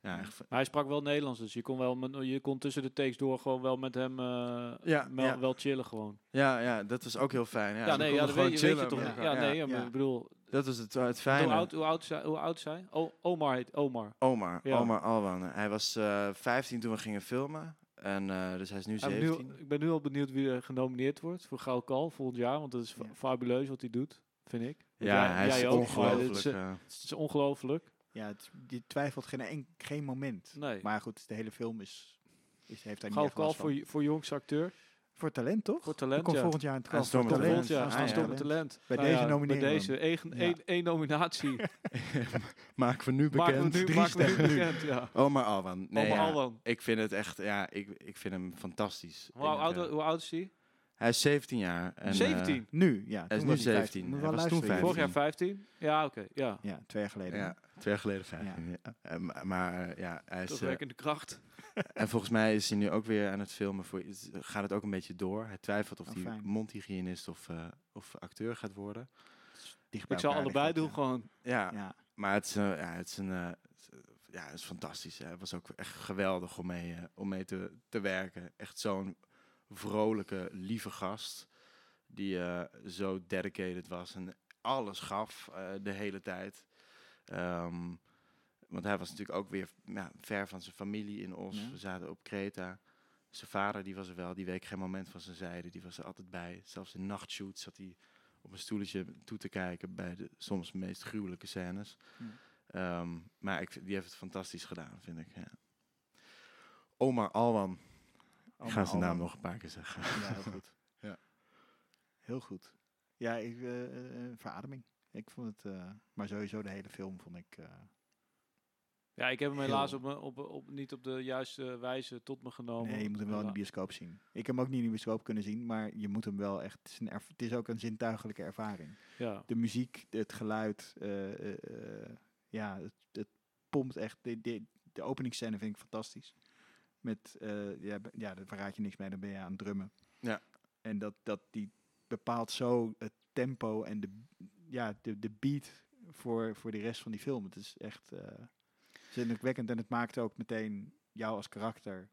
ja, echt, Maar hij sprak wel Nederlands, dus je kon, wel met, je kon tussen de takes door gewoon wel met hem eh, Ja, wel, ja. wel chillen gewoon. ja, ja, dat was ook heel fijn. Ja, nee, ja, dat weet, je- weet je chillen toch. Ja, nee, maar ik bedoel, Dat was het, het hoe fijne. oud, hoe, oud, zij- hoe oud zij? O, Omar heet Omar. Omar, Ja. Omar Alwan. Hij was eh 15 toen we gingen filmen. En eh, dus hij is nu Ja, ik ben nu- 17. ik ben nu al benieuwd wie er genomineerd wordt voor Gouden Kal volgend jaar, want dat is Ja. fabuleus wat hij doet, vind ik. Want Ja, jij- hij is jij maar ongelooflijk. Het is, eh, het is ongelooflijk. Ja, het, je twijfelt geen, enk- geen moment. Nee. Maar goed, de hele film is, is, heeft daar niet Gouden echt Kal voor, voor jongste acteur. Voor talent, toch? Voor talent, komt ja. volgend jaar een Kalf voor talent. Volgend jaar, Ah, ja. talent. Bij Nou deze ja, nomineren Bij deze, één, Ja. nominatie. maken we nu bekend. maken we nu, Drie maken we nu bekend, ja. Omar Alwan. Nee, Omar ja, Alwan. Ik vind het echt, ja, ik, ik vind hem fantastisch. Hoe Ik, oud, eh, hoe oud is hij? hij is 17 jaar. En, eh, 17? Nu, ja. Hij is nu was hij 17. 15. Moet Hij was toen luisteren, Vorig jullie. jaar 15? Ja, oké. ja. Ja, twee jaar geleden. ja, twee jaar geleden 15. Ja. Eh, maar- maar eh, ja, hij is... eh, Terugwerkende kracht. En volgens mij is hij nu ook weer aan het filmen. Voor, gaat het ook een beetje door. Hij twijfelt of Oh, hij mondhygiënist of, eh, of acteur gaat worden. Ik elkaar allebei doen gewoon. Ja, Ja. maar het is, eh, ja, het is een... eh, ja, het is fantastisch. hè. Het was ook echt geweldig om mee, om mee te, te werken. Echt zo'n vrolijke, lieve gast. Die zo dedicated was en alles gaf de hele tijd. Ehm, want hij was natuurlijk ook weer ja, ver van zijn familie in Os. Ja. We zaten op Kreta. Zijn vader die was er wel, die week geen moment van zijn zijde. Die was er altijd bij. Zelfs in nachtshoots zat hij op een stoeltje toe te kijken bij de soms meest gruwelijke scènes. Ja. Ehm, maar ik, die heeft het fantastisch gedaan, vind ik. Ja. Omar Alwan. Ik Omar ga zijn naam nog een paar keer zeggen. Ja, heel goed. Ja. Heel goed. Ja, ik, eh, eh, verademing. Ik vond het, eh, maar sowieso de hele film vond ik. Ja, ik heb hem helaas op, me- op, op, niet op de juiste wijze tot me genomen. nee, je moet hem wel in de bioscoop zien. Ik heb hem ook niet in de bioscoop kunnen zien, maar je moet hem wel echt. Het is, een erv- het is ook een zintuigelijke ervaring. Ja. De muziek, het geluid, eh, eh, eh, ja, het, het pompt echt. De, de, de openingsscène vind ik fantastisch. Met, eh, ja, ja, daar verraad je niks mee, dan ben je aan het drummen. Ja. En dat, dat die bepaalt zo het tempo en de, ja, de, de beat voor, voor de rest van die film. Het is echt indrukwekkend en het maakt ook meteen jou als karakter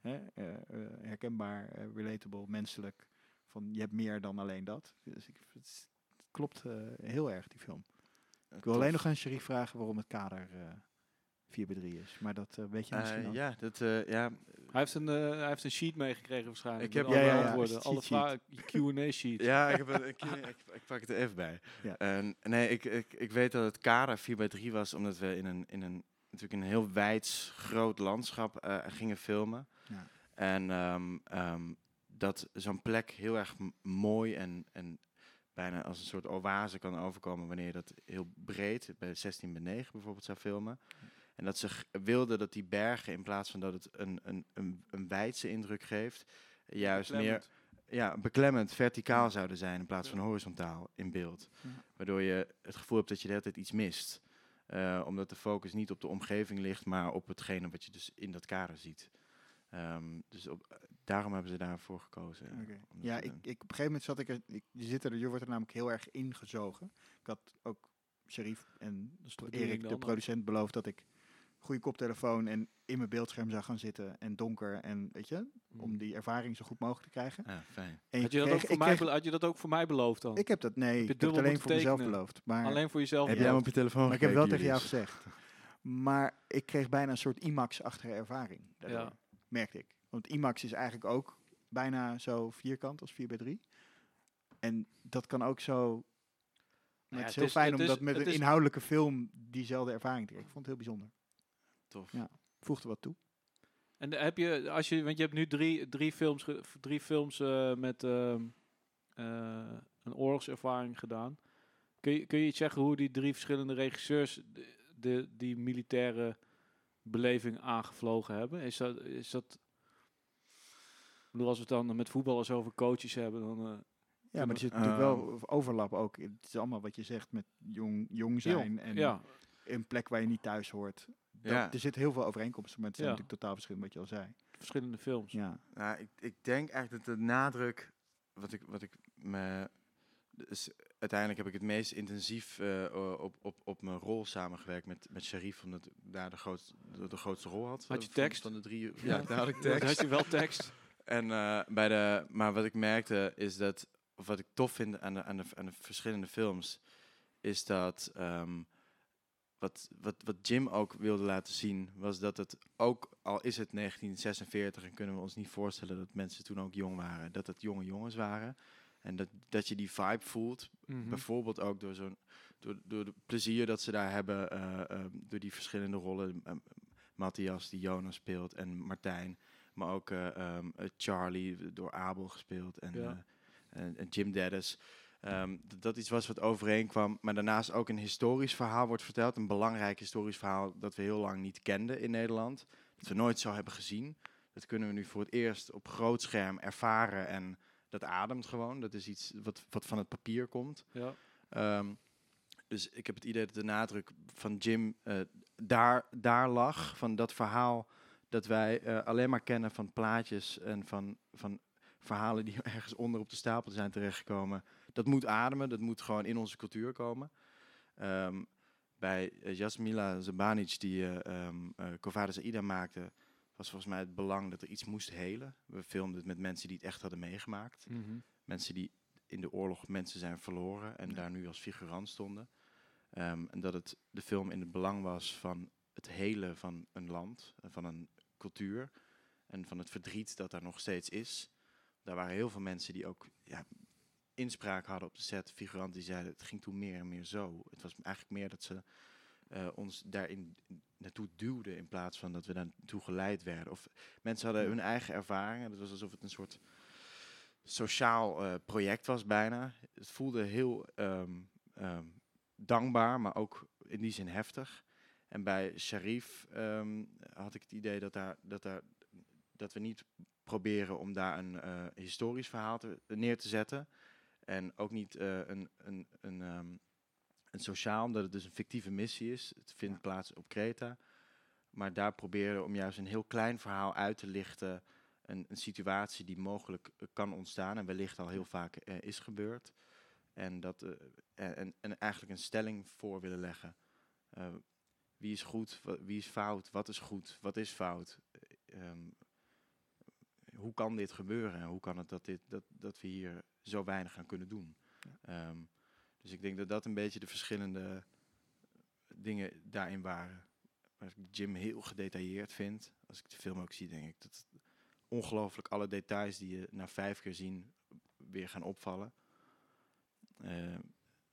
hè, eh, eh, herkenbaar, eh, relatable, menselijk. Van je hebt meer dan alleen dat. Dus ik, het, klopt eh, heel erg, die film. Ik wil alleen nog aan Sherif vragen waarom het kader eh 4 bij 3 is. Maar dat weet je misschien ja, dat, eh, ja, Hij, heeft een, eh, hij heeft een sheet meegekregen waarschijnlijk. Ik heb- alle Ja, ja, ja, antwoorden. een Alle Q&A sheet. ja ik, heb het, ik, ik, ik pak het er even bij. Ja. En, nee, ik, ik, ik weet dat het kader 4 bij 3 was, omdat we in een, in een, natuurlijk een heel wijds groot landschap eh, gingen filmen. Ja. En ehm, ehm, dat zo'n plek heel erg mooi en, en bijna als een soort oase kan overkomen wanneer je dat heel breed, bij 16 bij 9 bijvoorbeeld, zou filmen. En dat ze wilden dat die bergen, in plaats van dat het een, een, een, een wijdse indruk geeft, juist meer Beklemmend. ja, beklemmend verticaal zouden zijn in plaats van horizontaal in beeld. Ja. Waardoor je het gevoel hebt dat je de hele tijd iets mist. Eh, omdat de focus niet op de omgeving ligt, maar op hetgene wat je dus in dat kader ziet. Ehm, dus op, daarom hebben ze daarvoor gekozen. Dat Ja, ik, ik, op een gegeven moment zat ik er, ik, je, zit er, je wordt er namelijk heel erg ingezogen. Ik had ook Sharif en Erik, de producent, beloofd dat ik goede koptelefoon en in mijn beeldscherm zou gaan zitten en donker en weet je, om die ervaring zo goed mogelijk te krijgen. Fijn. En Had je, dat ook voor mij kreeg- belo- had je dat ook voor mij beloofd dan? Ik heb dat, nee, ik heb het alleen voor mezelf beloofd. Maar, Alleen voor jezelf? Heb jij hem op je telefoon maar ik heb wel tegen jou gezegd. Maar ik kreeg bijna een soort IMAX-achtige ervaring. Daardoor, Ja. Merkte ik. Want IMAX is eigenlijk ook bijna zo vierkant als 4 bij 3 En dat kan ook zo... Maar ja, het is het heel is- fijn het om is- dat met het een is- inhoudelijke film diezelfde ervaring te krijgen. Ik vond het heel bijzonder. Tof. Ja. Voegde wat toe. En heb je, als je, want je hebt nu drie, drie films, ge- drie films eh, met ehm, eh, een oorlogservaring gedaan. Kun je, kun je iets zeggen hoe die drie verschillende regisseurs de, de, die militaire beleving aangevlogen hebben? Is dat, is dat ik bedoel, als we het dan met voetballers over coaches hebben, dan... eh, Ja, maar er zit Ehm. natuurlijk wel overlap ook. Het is allemaal wat je zegt met jong, jong zijn en ja, een plek waar je niet thuis hoort. Dat- Ja. Er zit heel veel overeenkomsten, maar het zijn Ja. natuurlijk totaal verschillend wat je al zei. verschillende films. Ja. Nou, ik, ik denk eigenlijk dat de nadruk, wat ik, wat ik me. Dus uiteindelijk heb ik het meest intensief eh, op, op, op mijn rol samengewerkt met, met Sharif, omdat ik daar de grootste, de, de grootste rol had. Had je van- tekst? Van de drie. Ja, daar had ik tekst. had je wel tekst. En eh, bij de, maar wat ik merkte is dat, of wat ik tof vind aan de, aan de, aan de verschillende films, is dat ehm, wat, wat, wat Jim ook wilde laten zien, was dat het ook, al is het 1946 en kunnen we ons niet voorstellen dat mensen toen ook jong waren, dat het jonge jongens waren. En dat, dat je die vibe voelt, Mhm. bijvoorbeeld ook door zo'n door, door het plezier dat ze daar hebben, eh, ehm, door die verschillende rollen. Matthias die Jonas speelt en Martijn, maar ook eh, ehm, eh, Charlie door Abel gespeeld en, Ja. eh, en, en Jim Dennis. Ehm, dat dat iets was wat overeenkwam, maar daarnaast ook een historisch verhaal wordt verteld. Een belangrijk historisch verhaal dat we heel lang niet kenden in Nederland. Dat we nooit zo hebben gezien. Dat kunnen we nu voor het eerst op groot scherm ervaren en dat ademt gewoon. Dat is iets wat, wat van het papier komt. Ja. Ehm, dus ik heb het idee dat de nadruk van Jim eh, daar, daar lag. Van dat verhaal dat wij eh, alleen maar kennen van plaatjes en van, van verhalen die ergens onder op de stapel zijn terechtgekomen. Dat moet ademen, dat moet gewoon in onze cultuur komen. Ehm, bij uh, Jasmila Zabanic, die um, uh, maakte, was volgens mij het belang dat er iets moest helen. We filmden het met mensen die het echt hadden meegemaakt. Mhm. Mensen die in de oorlog mensen zijn verloren en daar nu als figurant stonden. Um, en dat het de film in het belang was van het helen van een land, van een cultuur en van het verdriet dat daar nog steeds is. Daar waren heel veel mensen die ook ja, inspraak hadden op de set, figuranten die zeiden het ging toen meer en meer zo. Het was eigenlijk meer dat ze uh, ons daarin naartoe duwden in plaats van dat we daar naartoe geleid werden. Of mensen hadden hun eigen ervaringen. Het was alsof het een soort sociaal uh, project was bijna. Het voelde heel um, um, dankbaar, maar ook in die zin heftig. En bij Sharif um, had ik het idee dat, daar, dat, daar, dat we niet proberen om daar een uh, historisch verhaal te, neer te zetten. En ook niet uh, een, een, een, um, een sociaal, omdat het dus een fictieve missie is. Het vindt ja. plaats op Kreta. Maar daar proberen om juist een heel klein verhaal uit te lichten. Een, een situatie die mogelijk uh, kan ontstaan en wellicht al heel vaak uh, is gebeurd. En, dat, uh, en, en eigenlijk een stelling voor willen leggen. wie is goed, wie is fout, wat is goed, wat is fout. Um, hoe kan dit gebeuren en hoe kan het dat, dit, dat, dat we hier zo weinig aan kunnen doen. Ja. Um, dus ik denk dat dat een beetje de verschillende dingen daarin waren. Waar ik Jim heel gedetailleerd vind. Als ik de film ook zie, denk ik dat ongelooflijk alle details die je na vijf keer zien weer gaan opvallen. Uh,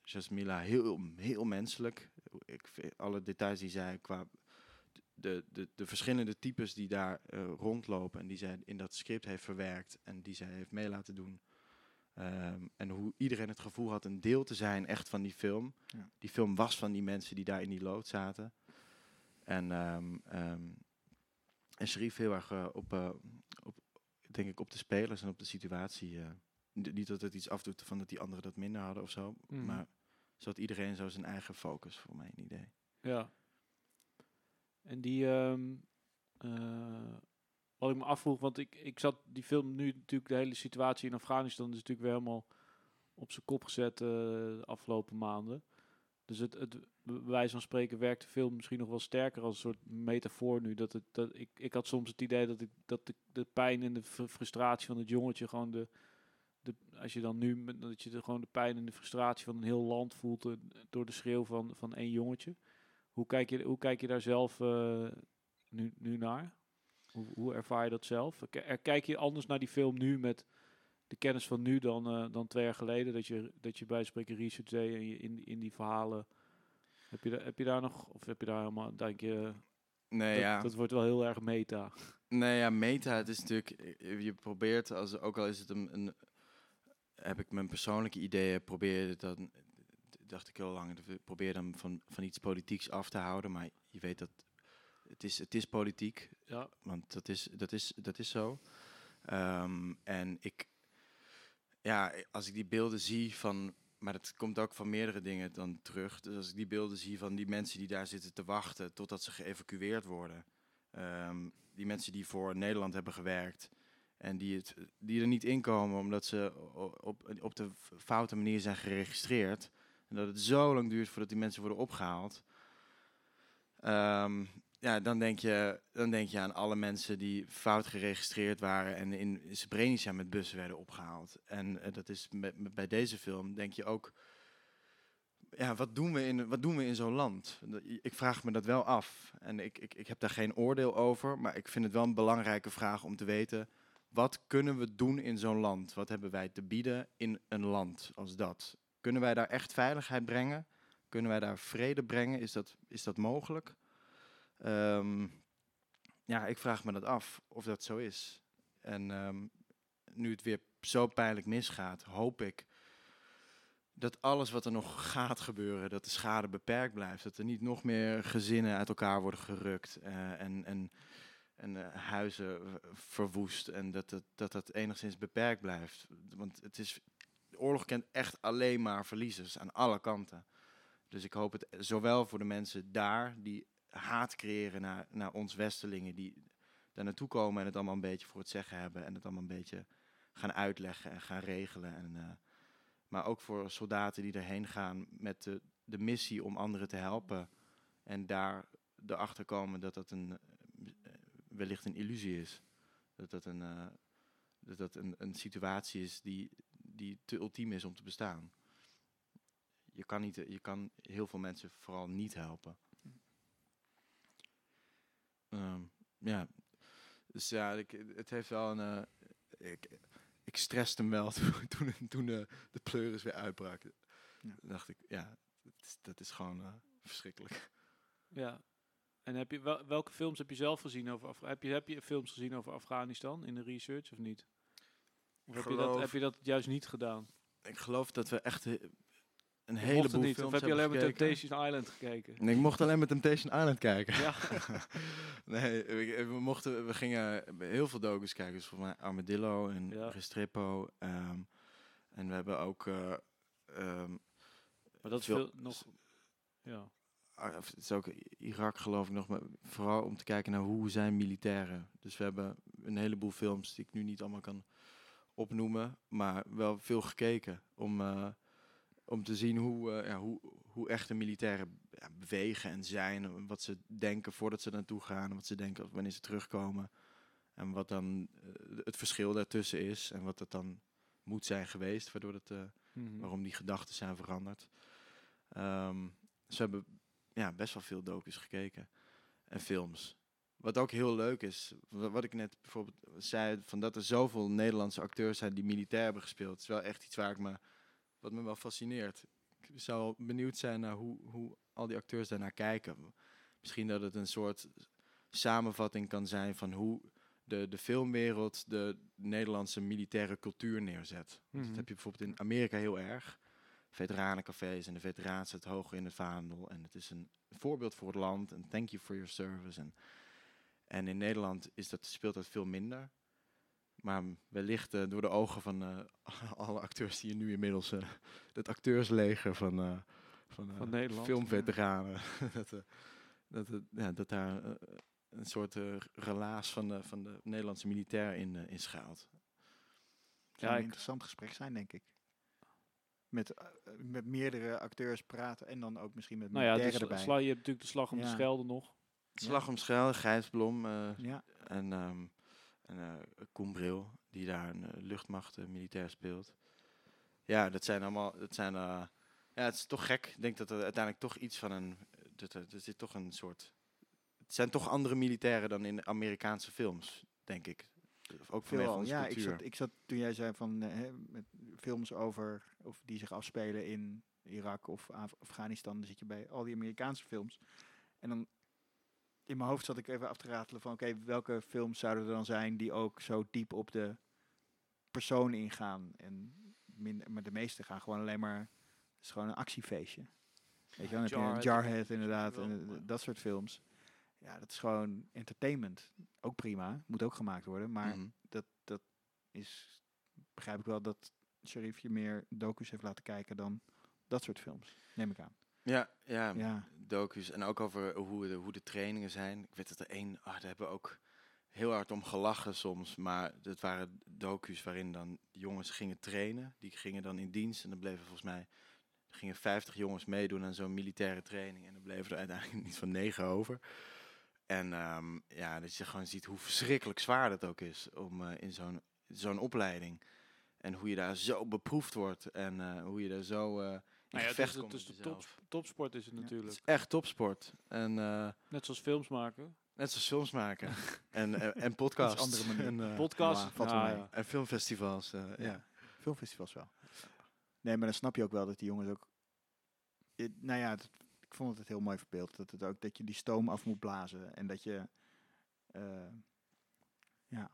Jasmila heel, heel menselijk. Ik vind alle details die zij qua de, de, de verschillende types die daar uh, rondlopen en die zij in dat script heeft verwerkt en die zij heeft mee laten doen. Um, en hoe iedereen het gevoel had een deel te zijn echt van die film. Ja. Die film was van die mensen die daar in die lood zaten. En, um, um, en schreef heel erg uh, op, uh, op, denk ik, op de spelers en op de situatie. Uh, niet dat het iets afdoet van dat die anderen dat minder hadden of zo. Mm. Maar zodat iedereen zo zijn eigen focus, voor mijn idee. Ja. En die... Um, wat ik me afvroeg, want ik, ik zat die film nu natuurlijk de hele situatie in Afghanistan is natuurlijk weer helemaal op zijn kop gezet uh, de afgelopen maanden. Dus het, het bij wijze van spreken werkt de film misschien nog wel sterker als een soort metafoor nu. Dat het, dat ik, ik had soms het idee dat, ik, dat de, de pijn en de frustratie van het jongetje gewoon de, de, als je dan nu, dat je de, gewoon de pijn en de frustratie van een heel land voelt uh, door de schreeuw van, van één jongetje. Hoe kijk je, hoe kijk je daar zelf uh, nu, nu naar? Hoe, hoe, ervaar je dat zelf? Kijk je anders naar die film nu met de kennis van nu dan, uh, dan twee jaar geleden? Dat je, dat je bij spreken research deed en je in, in die verhalen. Heb je, daar, heb je daar nog, of heb je daar helemaal, denk je. Nee, dat, ja. dat wordt wel heel erg meta. Nee, ja, meta, het is natuurlijk, je probeert, als, ook al is het een, een heb ik mijn persoonlijke ideeën, probeer dan, dacht ik heel lang, probeer dan van, van iets politieks af te houden, maar je weet dat het is, het is politiek. Ja. Want dat is, dat is, dat is zo. Um, en ik, ja, als ik die beelden zie van, maar het komt ook van meerdere dingen dan terug. Dus als ik die beelden zie van die mensen die daar zitten te wachten totdat ze geëvacueerd worden. Um, die mensen die voor Nederland hebben gewerkt en die, het, die er niet inkomen omdat ze op, op de foute manier zijn geregistreerd. En dat het zo lang duurt voordat die mensen worden opgehaald. Um, ja, dan denk, je, dan denk je aan alle mensen die fout geregistreerd waren en in Srebrenica met bussen werden opgehaald. En uh, dat is met, bij deze film denk je ook, ja, wat doen we in, wat doen we in zo'n land? Ik vraag me dat wel af. En ik, ik, ik heb daar geen oordeel over, maar ik vind het wel een belangrijke vraag om te weten, wat kunnen we doen in zo'n land? Wat hebben wij te bieden in een land als dat? Kunnen wij daar echt veiligheid brengen? Kunnen wij daar vrede brengen? Is dat, is dat mogelijk? Um, ja, ik vraag me dat af of dat zo is. En um, nu het weer zo pijnlijk misgaat, hoop ik dat alles wat er nog gaat gebeuren, dat de schade beperkt blijft. Dat er niet nog meer gezinnen uit elkaar worden gerukt uh, en, en, en uh, huizen verwoest. En dat, dat, dat dat enigszins beperkt blijft. Want het is, oorlog kent echt alleen maar verliezers aan alle kanten. Dus ik hoop het zowel voor de mensen daar die haat creëren naar, naar ons Westelingen die daar naartoe komen en het allemaal een beetje voor het zeggen hebben en het allemaal een beetje gaan uitleggen en gaan regelen. En, eh, maar ook voor soldaten die erheen gaan met de, de missie om anderen te helpen. En daar erachter komen dat dat een, eh, wellicht een illusie is. Dat dat een, eh, dat dat een, een situatie is die, die te ultiem is om te bestaan. Je kan, niet, je kan heel veel mensen vooral niet helpen. Ehm, ja, dus ja, ik, het heeft wel een. eh, ik, ik stresste hem wel toen, toen, toen de, de pleuris weer uitbrak. Ja. Dacht ik, ja, dat is, dat is gewoon eh, verschrikkelijk. Ja. En heb je, wel, welke films heb je zelf gezien over Af- heb je, heb je films gezien over Afghanistan in de research of niet? Of heb je, dat, heb je dat juist niet gedaan? Ik geloof dat we echt een heleboel niet? films Of heb je alleen gekeken. Temptation Island gekeken? Nee, ik mocht alleen met Temptation Island kijken. Ja. nee, we, we mochten, we gingen heel veel docus kijken. Dus volgens mij Armadillo en Ja. Restrepo. ehm, en we hebben ook... eh, ehm, Maar dat is veel- nog... Ja. Ah, of Het is ook Irak geloof ik nog, maar vooral om te kijken naar hoe zijn militairen. Dus we hebben een heleboel films die ik nu niet allemaal kan opnoemen, maar wel veel gekeken om, eh, om te zien hoe, eh, ja, hoe, hoe echte militairen ja, bewegen en zijn. Wat ze denken voordat ze naartoe gaan, en wat ze denken wanneer ze terugkomen. En wat dan eh, het verschil daartussen is en wat het dan moet zijn geweest, waardoor het, Mhm. waarom die gedachten zijn veranderd. Ehm ze hebben ja, best wel veel docus gekeken en films. Wat ook heel leuk is, wa- wat ik net bijvoorbeeld zei, van dat er zoveel Nederlandse acteurs zijn die militair hebben gespeeld, is wel echt iets waar ik me, wat me wel fascineert. Ik zou benieuwd zijn naar hoe, hoe al die acteurs daarnaar kijken. Misschien dat het een soort samenvatting kan zijn van hoe de, de filmwereld de Nederlandse militaire cultuur neerzet. Want Mhm. Dat heb je bijvoorbeeld in Amerika heel erg. Veteranencafés en de veteraan staat hoog in het vaandel. En het is een voorbeeld voor het land. En thank you for your service. En, en in Nederland is dat, speelt dat veel minder. Maar wellicht eh, door de ogen van eh, alle acteurs die je nu inmiddels... eh het acteursleger van, eh, van, Van Nederland, filmveteranen... dat, eh, dat, het- ja, dat daar een soort eh, relaas van de, van de Nederlandse militair in, in schuilt. Het zou Ja, een interessant gesprek zijn, denk ik. Met, met meerdere acteurs praten en dan ook misschien met Nou ja, erbij. sla- je hebt natuurlijk de slag om de Ja. Schelde nog. Slag om Schelde, Gijsblom eh, ja, en, ehm en eh, Koen Bril, die daar een eh, luchtmacht militair speelt. Ja, dat zijn allemaal, dat zijn, ja, het is toch gek. Ik denk dat er uiteindelijk toch iets van een, dat er, er zit toch een soort, het zijn toch andere militairen dan in Amerikaanse films, denk ik. Ook onze Ja, ik zat, ik zat toen jij zei van hè, met films over of die zich afspelen in Irak of Af- Afghanistan, dan zit je bij al die Amerikaanse films. En dan in mijn hoofd zat ik even af te ratelen van oké, welke films zouden er dan zijn die ook zo diep op de persoon ingaan. En minder, maar de meeste gaan gewoon alleen maar, het is gewoon een actiefeestje. Weet je, dan heb je een Jarhead, inderdaad en dat soort films. Ja, dat is gewoon entertainment. Ook prima, moet ook gemaakt worden, maar Mhm. dat, dat is, begrijp ik wel dat Sharif je meer docus heeft laten kijken dan dat soort films, neem ik aan. Ja, ja, Ja, docus en ook over hoe de, hoe de trainingen zijn. Ik weet dat er één, ah, daar hebben we ook heel hard om gelachen soms, maar dat waren docus waarin dan jongens gingen trainen. Die gingen dan in dienst en dan bleven volgens mij gingen 50 jongens meedoen aan zo'n militaire training en dan bleven er uiteindelijk niet van negen over. En ehm, ja, dat je gewoon ziet hoe verschrikkelijk zwaar dat ook is om eh, in zo'n zo'n opleiding. En hoe je daar zo beproefd wordt en eh, hoe je daar zo eh Nou ja, het is, het is de top, topsport is het Ja. Het natuurlijk. is echt topsport. En eh, Net zoals films maken. net zoals films maken. en, en, en podcasts. andere manier. En, eh, Podcast. ja, valt mee. ja. en filmfestivals. eh, ja. Ja. filmfestivals wel. Nee, maar dan snap je ook wel dat die jongens ook... Eh, nou ja, het- ik vond het heel mooi verbeeld. Dat, het ook, dat je die stoom af moet blazen. En dat je... eh, ja,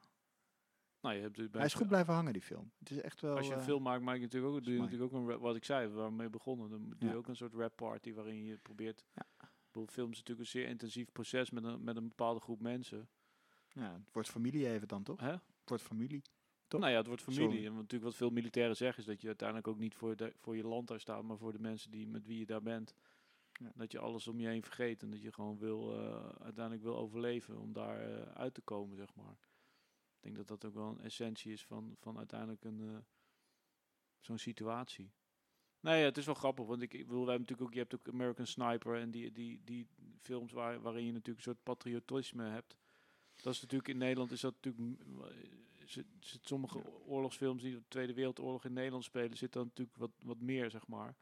Nou, je hebt bij hij is goed blijven hangen, die film. Het is echt wel... Als je een eh, film maakt, maak je natuurlijk ook, doe je mooi. natuurlijk ook een rap, wat ik zei, waar we mee begonnen. Dan doe je ook een soort rap party waarin je probeert. Ja. Ik bedoel, film is natuurlijk een zeer intensief proces met een, met een bepaalde groep mensen. ja, het wordt familie even dan, toch? Hè? Het wordt familie. Toch? Nou ja, het wordt familie. Sorry. En natuurlijk wat veel militairen zeggen is dat je uiteindelijk ook niet voor, de, voor je land daar staat, maar voor de mensen die, met wie je daar bent. Ja. Dat je alles om je heen vergeet en dat je gewoon wil, eh, uiteindelijk wil overleven om daar eh, uit te komen, zeg maar. Ik denk dat dat ook wel een essentie is van, van uiteindelijk een eh, zo'n situatie. Nee, ja, het is wel grappig, want ik, ik bedoel, wij hebben natuurlijk ook, je hebt ook American Sniper en die, die, die films waar, waarin je natuurlijk een soort patriotisme hebt. Dat is natuurlijk in Nederland is dat natuurlijk eh, zit, zit sommige oorlogsfilms die de Tweede Wereldoorlog in Nederland spelen, zit dan natuurlijk wat, wat meer, zeg maar.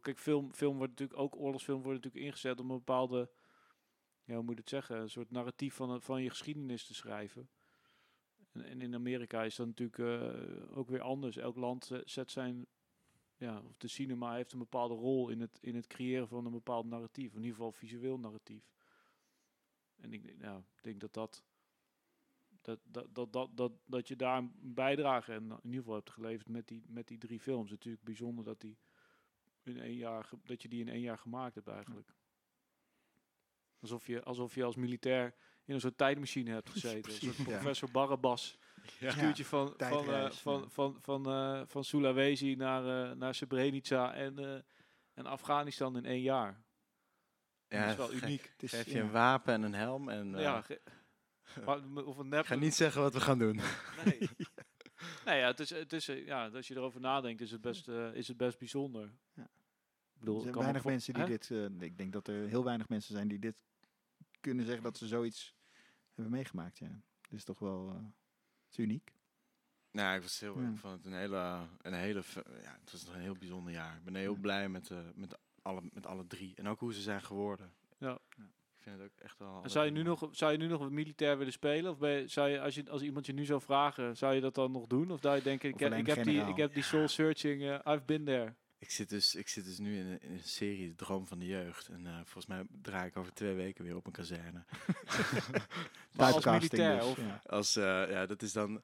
Kijk, film, film wordt natuurlijk ook oorlogsfilm wordt natuurlijk ingezet om een bepaalde, ja, hoe moet je het zeggen, een soort narratief van, van je geschiedenis te schrijven. En, en in Amerika is dat natuurlijk eh, ook weer anders. Elk land eh, zet zijn, ja, of de cinema heeft een bepaalde rol in het, in het creëren van een bepaald narratief. In ieder geval visueel narratief. En ik, ik denk dat dat, dat, dat, dat, dat, dat, dat je daar een bijdrage en in ieder geval hebt geleverd met die, met die drie films. Natuurlijk bijzonder dat, die in één jaar, dat je die in één jaar gemaakt hebt eigenlijk. Alsof je, alsof je als militair in een soort tijdmachine hebt gezeten. een soort Precies, ja. professor Barabas. Ja. Stuurt je van, van, eh, van, ja. van, van, eh, van Sulawesi naar, eh, naar Srebrenica en, eh, en Afghanistan in één jaar. Ja, dat is wel gek. uniek. Het is, Geef je ja. een wapen en een helm en... eh, ja, of een nep. ik ga niet zeggen wat we gaan doen. Nee. nee, ja, het is, het is, ja, als je erover nadenkt, is het best, eh, is het best bijzonder. Ja. Ik bedoel, Er zijn weinig mensen die Hè? dit... eh, ik denk dat er heel weinig mensen zijn die dit kunnen zeggen dat ze zoiets hebben meegemaakt. Ja. Dit is toch wel eh, is uniek. Nou, ik was heel, Ja. ik vond het een hele, een hele, ja, het was een heel bijzonder jaar. Ik ben heel Ja. blij met, eh, met, alle, met alle drie. En ook hoe ze zijn geworden. Ja. Ik vind het ook echt wel... En zou je, nu nog, zou je nu nog militair willen spelen? Of ben je, zou je, als, je, als iemand je nu zou vragen, zou je dat dan nog doen? Of zou je denken, ik, heb, ik, heb, die, ik heb die soul searching, eh, I've been there. Ik zit dus, ik zit dus nu in een, in een serie, De Droom van de Jeugd. En eh, volgens mij draai ik over twee weken weer op een kazerne. Maar als Typecasting militair, dus, of- ja. Als, eh, ja, dat is dan,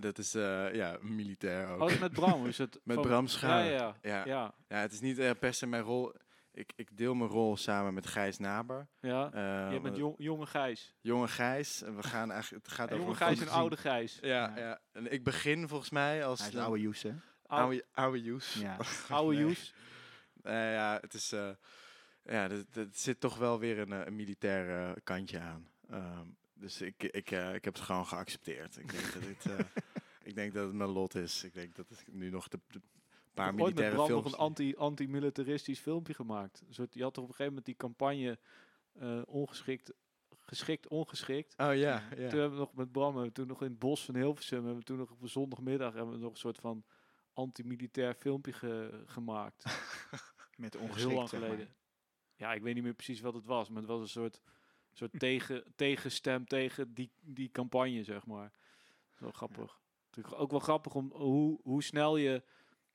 dat is, eh, ja, militair ook. Oh, met Bram is het. Met van- Bram Ja, Schaar. ja, Ja. ja. Ja, het is niet per se mijn rol. Ik, ik deel mijn rol samen met Gijs Naber. ja. Eh, Je bent jong, jonge Gijs. jonge Gijs. En we gaan eigenlijk, het gaat En over jonge een Gijs en oude Gijs. Ja, Ja. ja. En ik begin volgens mij als Hij is de- oude Joes, hè? Oude, oude, Joes. Ja. oude. Joes. Ja, het is. eh, ja, er zit toch wel weer een, eh, een militair eh, kantje aan. Ehm, dus ik, ik, ik heb het gewoon geaccepteerd. Ik denk dat het, eh, ik denk dat het mijn lot is. Ik denk dat ik nu nog de, de paar met militaire Bram nog films. een anti, anti-militaristisch filmpje gemaakt. Een soort, je had toch op een gegeven moment die campagne ongeschikt, geschikt, ongeschikt. Oh ja, Toen ja. hebben we nog met Bram, we toen nog in het bos van Hilversum, hebben we toen nog op een zondagmiddag hebben we nog een soort van anti-militair filmpje ge- gemaakt. Met Heel ongeschikt, lang zeg maar. geleden. Ja, ik weet niet meer precies wat het was, maar het was een soort, soort tegen, tegenstem tegen die, die campagne, zeg maar. Wel grappig. Ook wel grappig om hoe, hoe snel je,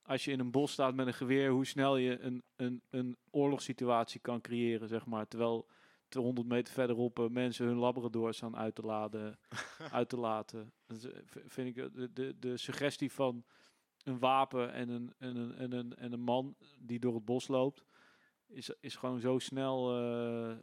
als je in een bos staat met een geweer, hoe snel je een, een, een oorlogssituatie kan creëren, zeg maar. Terwijl 200 meter verderop eh, mensen hun labrador staan uit te, laden, uit te laten. Dat eh, vind ik eh, de, de, de suggestie van een wapen en een, en, een, en, een, en een man die door het bos loopt, is, is gewoon zo snel. eh,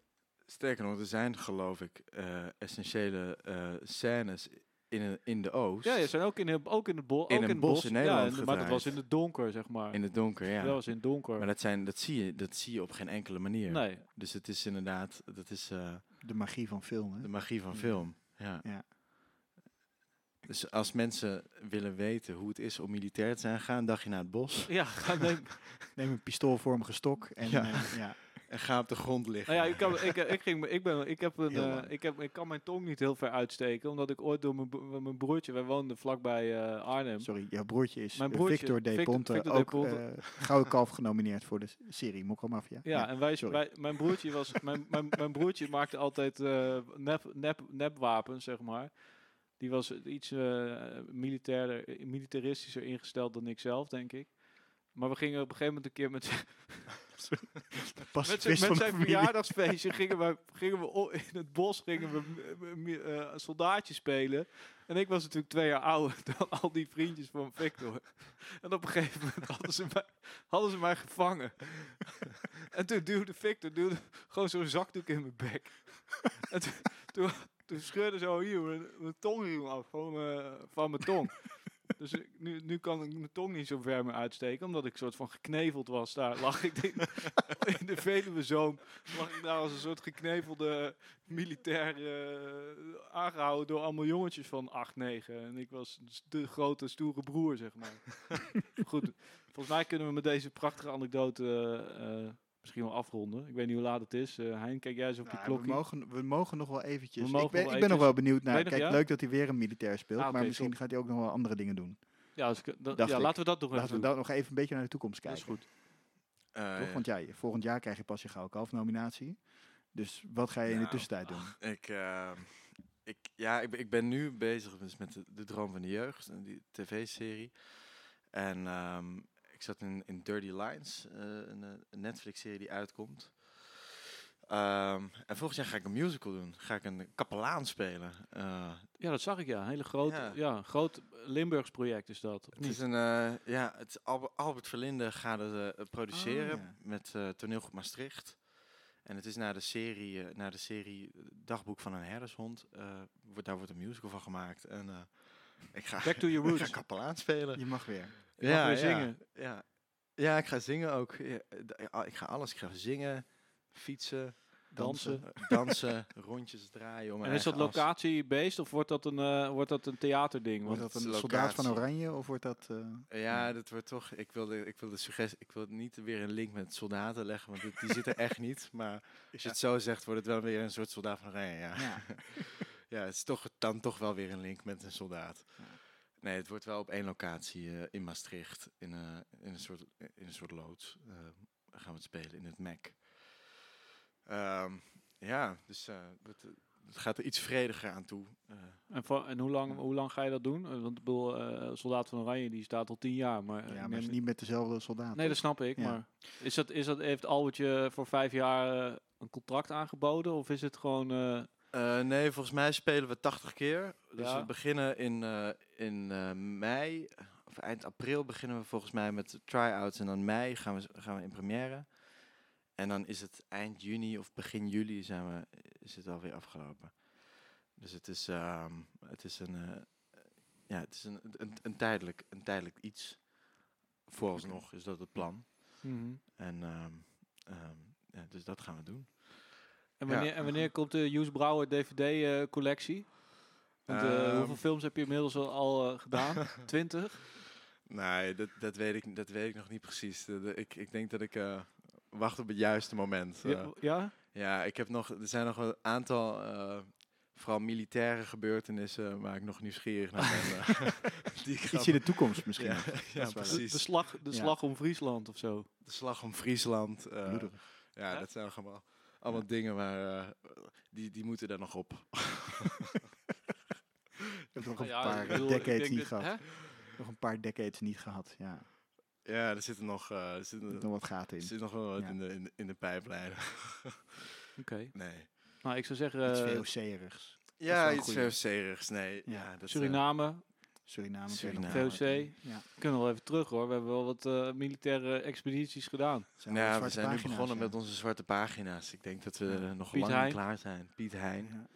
Sterker nog, er zijn geloof ik eh, essentiële eh, scènes in, een- in de Oost. ja, je zijn ook in, ook in het bos. In ook een het bos in Nederland ja, en- Maar dat was in het donker, zeg maar. In het donker, ja. Dat was in het donker. Maar dat, zijn, dat, zie je, dat zie je op geen enkele manier. nee. Dus het is inderdaad, dat is eh, De magie van film, hè? de magie van Ja. film. Ja. Ja. Dus als mensen willen weten hoe het is om militair te zijn, ga een dagje naar het bos Ja, ga neem, Neem een pistoolvormige stok en Ja. ja. ja. en ga op de grond liggen. nou ja, ik, kan, ik, eh, ik, ging, ik, ben, ik, heb een, eh, ik, heb, ik kan mijn tong niet heel ver uitsteken, omdat ik ooit door mijn, mijn broertje, wij woonden vlakbij eh, Arnhem. Sorry, jouw broertje is Mijn eh, broertje, Victor De Ponte, Victor ook Ponte. eh, Gouden Kalf genomineerd voor de serie Mokromafia. Ja, en wij, wij, mijn broertje was, mijn, mijn, mijn broertje maakte altijd eh nep, nep, nepwapens, zeg maar. Die was iets militairder, militaristischer ingesteld dan ik zelf, denk ik. Maar we gingen op een gegeven moment een keer met, met, zijn- met zijn verjaardagsfeestje gingen we, gingen we in het bos gingen we eh, soldaatje spelen. En ik was natuurlijk twee jaar ouder dan al die vriendjes van Victor. En op een gegeven moment hadden ze mij, hadden ze mij gevangen. en toen duwde Victor duwde gewoon zo'n zakdoek in mijn bek. en toen, toen, toen scheurde zo hier mijn, mijn tongriem af van, mijn- van mijn tong. Dus ik- nu, nu kan ik mijn tong niet zo ver meer uitsteken, omdat ik soort van gekneveld was. Daar lag ik in, in de Veluwezoom, lag ik daar als een soort geknevelde militair eh, aangehouden door allemaal jongetjes van 8, 9. En ik was de grote, stoere broer, zeg maar. Goed, volgens mij kunnen we met deze prachtige anekdote eh, misschien wel afronden. Ik weet niet hoe laat het is. Eh hein, kijk jij eens op je Nou, we, klokje. mogen, we mogen nog wel eventjes. We mogen ik ben, wel ik ben nog wel benieuwd naar. Kijk, ja? leuk dat hij weer een militair speelt. Ah, maar misschien top. gaat hij ook nog wel andere dingen doen. Ja, dus, dat- ja laten we dat nog even Laten we doen. dan nog even een beetje naar de toekomst Dat kijken. is goed. Eh, Toch? Want ja, je- volgend jaar krijg je pas je Gouden Kalf nominatie. Dus wat ga je in de Nou, tussentijd doen? Ik, eh, ik, ja, ik, ben- ik ben nu bezig dus met de, de Droom van de Jeugd, die tv-serie. En ehm, zat in, in Dirty Lines, eh, een, eh, een Netflix-serie die uitkomt. Ehm, en volgend jaar ga ik een musical doen. Ga ik een kapelaan spelen. Eh, Ja, dat zag ik ja. Een hele grote, Ja. ja. groot Limburgs project is dat. Het is een, eh, ja, het is Albert, Albert Verlinde gaat het eh, produceren Oh, ja. met eh Toneelgroep Maastricht. En het is naar de serie, eh, naar de serie Dagboek van een herdershond. eh, wordt, daar wordt een musical van gemaakt. En eh, ik ga, Back to your ik ga roots. kapelaan spelen. Je mag weer. Weer zingen. Ja. ja, ik ga zingen ook. Ja, ja, ik ga alles. Ik ga zingen, fietsen, Dansen. dansen, rondjes draaien. Om En is dat locatie-based of wordt dat een, eh, wordt dat een theaterding? Wordt Want dat een soldaat van. Oranje of wordt dat... eh, Ja, dat wordt toch. Ik wil de, ik wil de suggestie. Ik wil niet weer een link met soldaten leggen, want die, die zit er echt niet. Maar als je het zo zegt, wordt het wel weer een soort soldaat van Oranje. Ja, ja. ja het is toch dan toch wel weer een link met een soldaat. Ja. Nee, het wordt wel op één locatie eh, in Maastricht, in, een in, een soort, in een soort loods. eh, gaan we het spelen in het MEC. Ehm, ja, dus eh, het, het gaat er iets vrediger aan toe. eh. En, voor, en hoe, lang, hoe lang ga je dat doen? Eh, Want ik bedoel, eh, Soldaat van Oranje die staat al tien jaar. Maar, eh, ja, maar niet met dezelfde soldaat. nee, dat snap ik. Ja. Maar is dat, is dat, heeft Albert je voor vijf jaar eh, een contract aangeboden? Of is het gewoon... eh, nee, volgens mij spelen we 80 keer. Dus Ja. we beginnen in, eh, in eh, mei, of eind april beginnen we volgens mij met try-outs. En dan mei gaan we, gaan we in première. En dan is het eind juni of begin juli zijn we, is het alweer afgelopen. Dus het is, ehm, het is, een, ja, het is een, een, een, tijdelijk, een tijdelijk iets. Vooralsnog is dat het plan. mhm. En ehm, ehm, ja, dus dat gaan we doen. En Ja. wanneer, en wanneer komt de Joes Brouwer DVD-collectie? Want eh, Ehm. hoeveel films heb je inmiddels al, al eh, gedaan? Twintig? Nee, dat, dat, weet ik, dat weet ik nog niet precies. Ik, ik denk dat ik eh, wacht op het juiste moment. eh. Ja? ja? ja, ik heb nog, er zijn nog een aantal, eh, vooral militaire gebeurtenissen, waar ik nog nieuwsgierig naar ben. eh, die ik ga- Iets in de toekomst misschien. ja. De, precies. de, slag, de Ja. slag om Friesland of zo. De slag om Friesland. eh, ja, dat zijn allemaal, allemaal dingen waar, eh, die, die moeten er nog op. Ik heb nog een Ja, paar bedoel, decades niet dat- gehad. hè? Nog een paar decades niet gehad. Ja, er Ja, er zitten nog, eh, er zitten, zitten nog wat gaten er in. zit nog wel wat Ja. in, de, in, de, in de pijplijn. Oké. nee. Nou, ik zou zeggen Iets eh, VOC-erigs. Ja, iets. VOC-erigs. Nee, Ja. ja, dat, Suriname, Suriname. Suriname. VOC. Ja. kunnen we wel even terug hoor. We hebben wel wat eh, militaire expedities gedaan. Zijn Ja, we zijn nu begonnen ja. met onze zwarte pagina's. Ik denk dat we Ja. nog Piet lang Hein. niet klaar zijn. Piet Hein. Ja.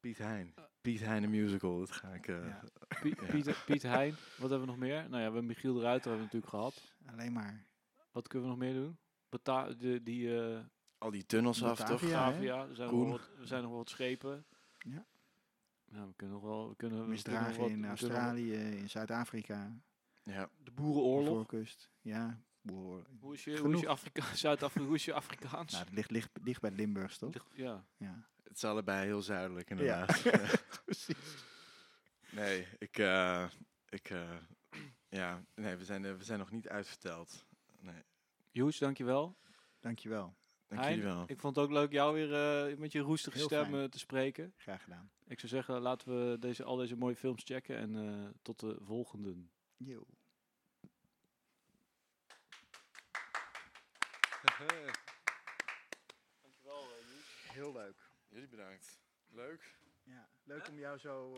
Piet Hein. Piet Hein, de musical. Dat ga ik... eh, Ja. Pie- Ja. Piet, Piet Hein, wat hebben we nog meer? Nou ja, we hebben Michiel de Ruiter hebben we natuurlijk gehad. Alleen maar. Wat kunnen we nog meer doen? Bata de, die eh Al die tunnels af, toch? Batavia. Gavia, er zijn, nog wel Koen. wat, er zijn nog wat schepen. Ja. Nou, we kunnen nog wel... We kunnen, we kunnen nog Misdragen wat- in we kunnen nog- Australië, in Zuid-Afrika, Ja. De Boerenoorlog. voorkust. Ja, boerenoorlog. Hoe is je, hoe is Genoeg. je Afrika Zuid-Afrika, hoe is je Afrikaans? Nou, dat ligt, ligt, ligt bij Limburgs, toch? Ligt- ja. Ja. Het is allebei heel zuidelijk, inderdaad. Precies. nee, ik... eh, ik eh, ja, nee, we zijn, we zijn nog niet uitverteld. Nee, Joes, dankjewel. Dankjewel. Dank Hein, jullie wel. Ik vond het ook leuk jou weer eh, met je roestige Heel stem fijn. eh, te spreken. Graag gedaan. Ik zou zeggen, laten we deze, al deze mooie films checken en eh, tot de volgende. Yo. Dankjewel, Joes. Heel leuk. Jullie bedankt. Leuk. Ja, leuk om jou zo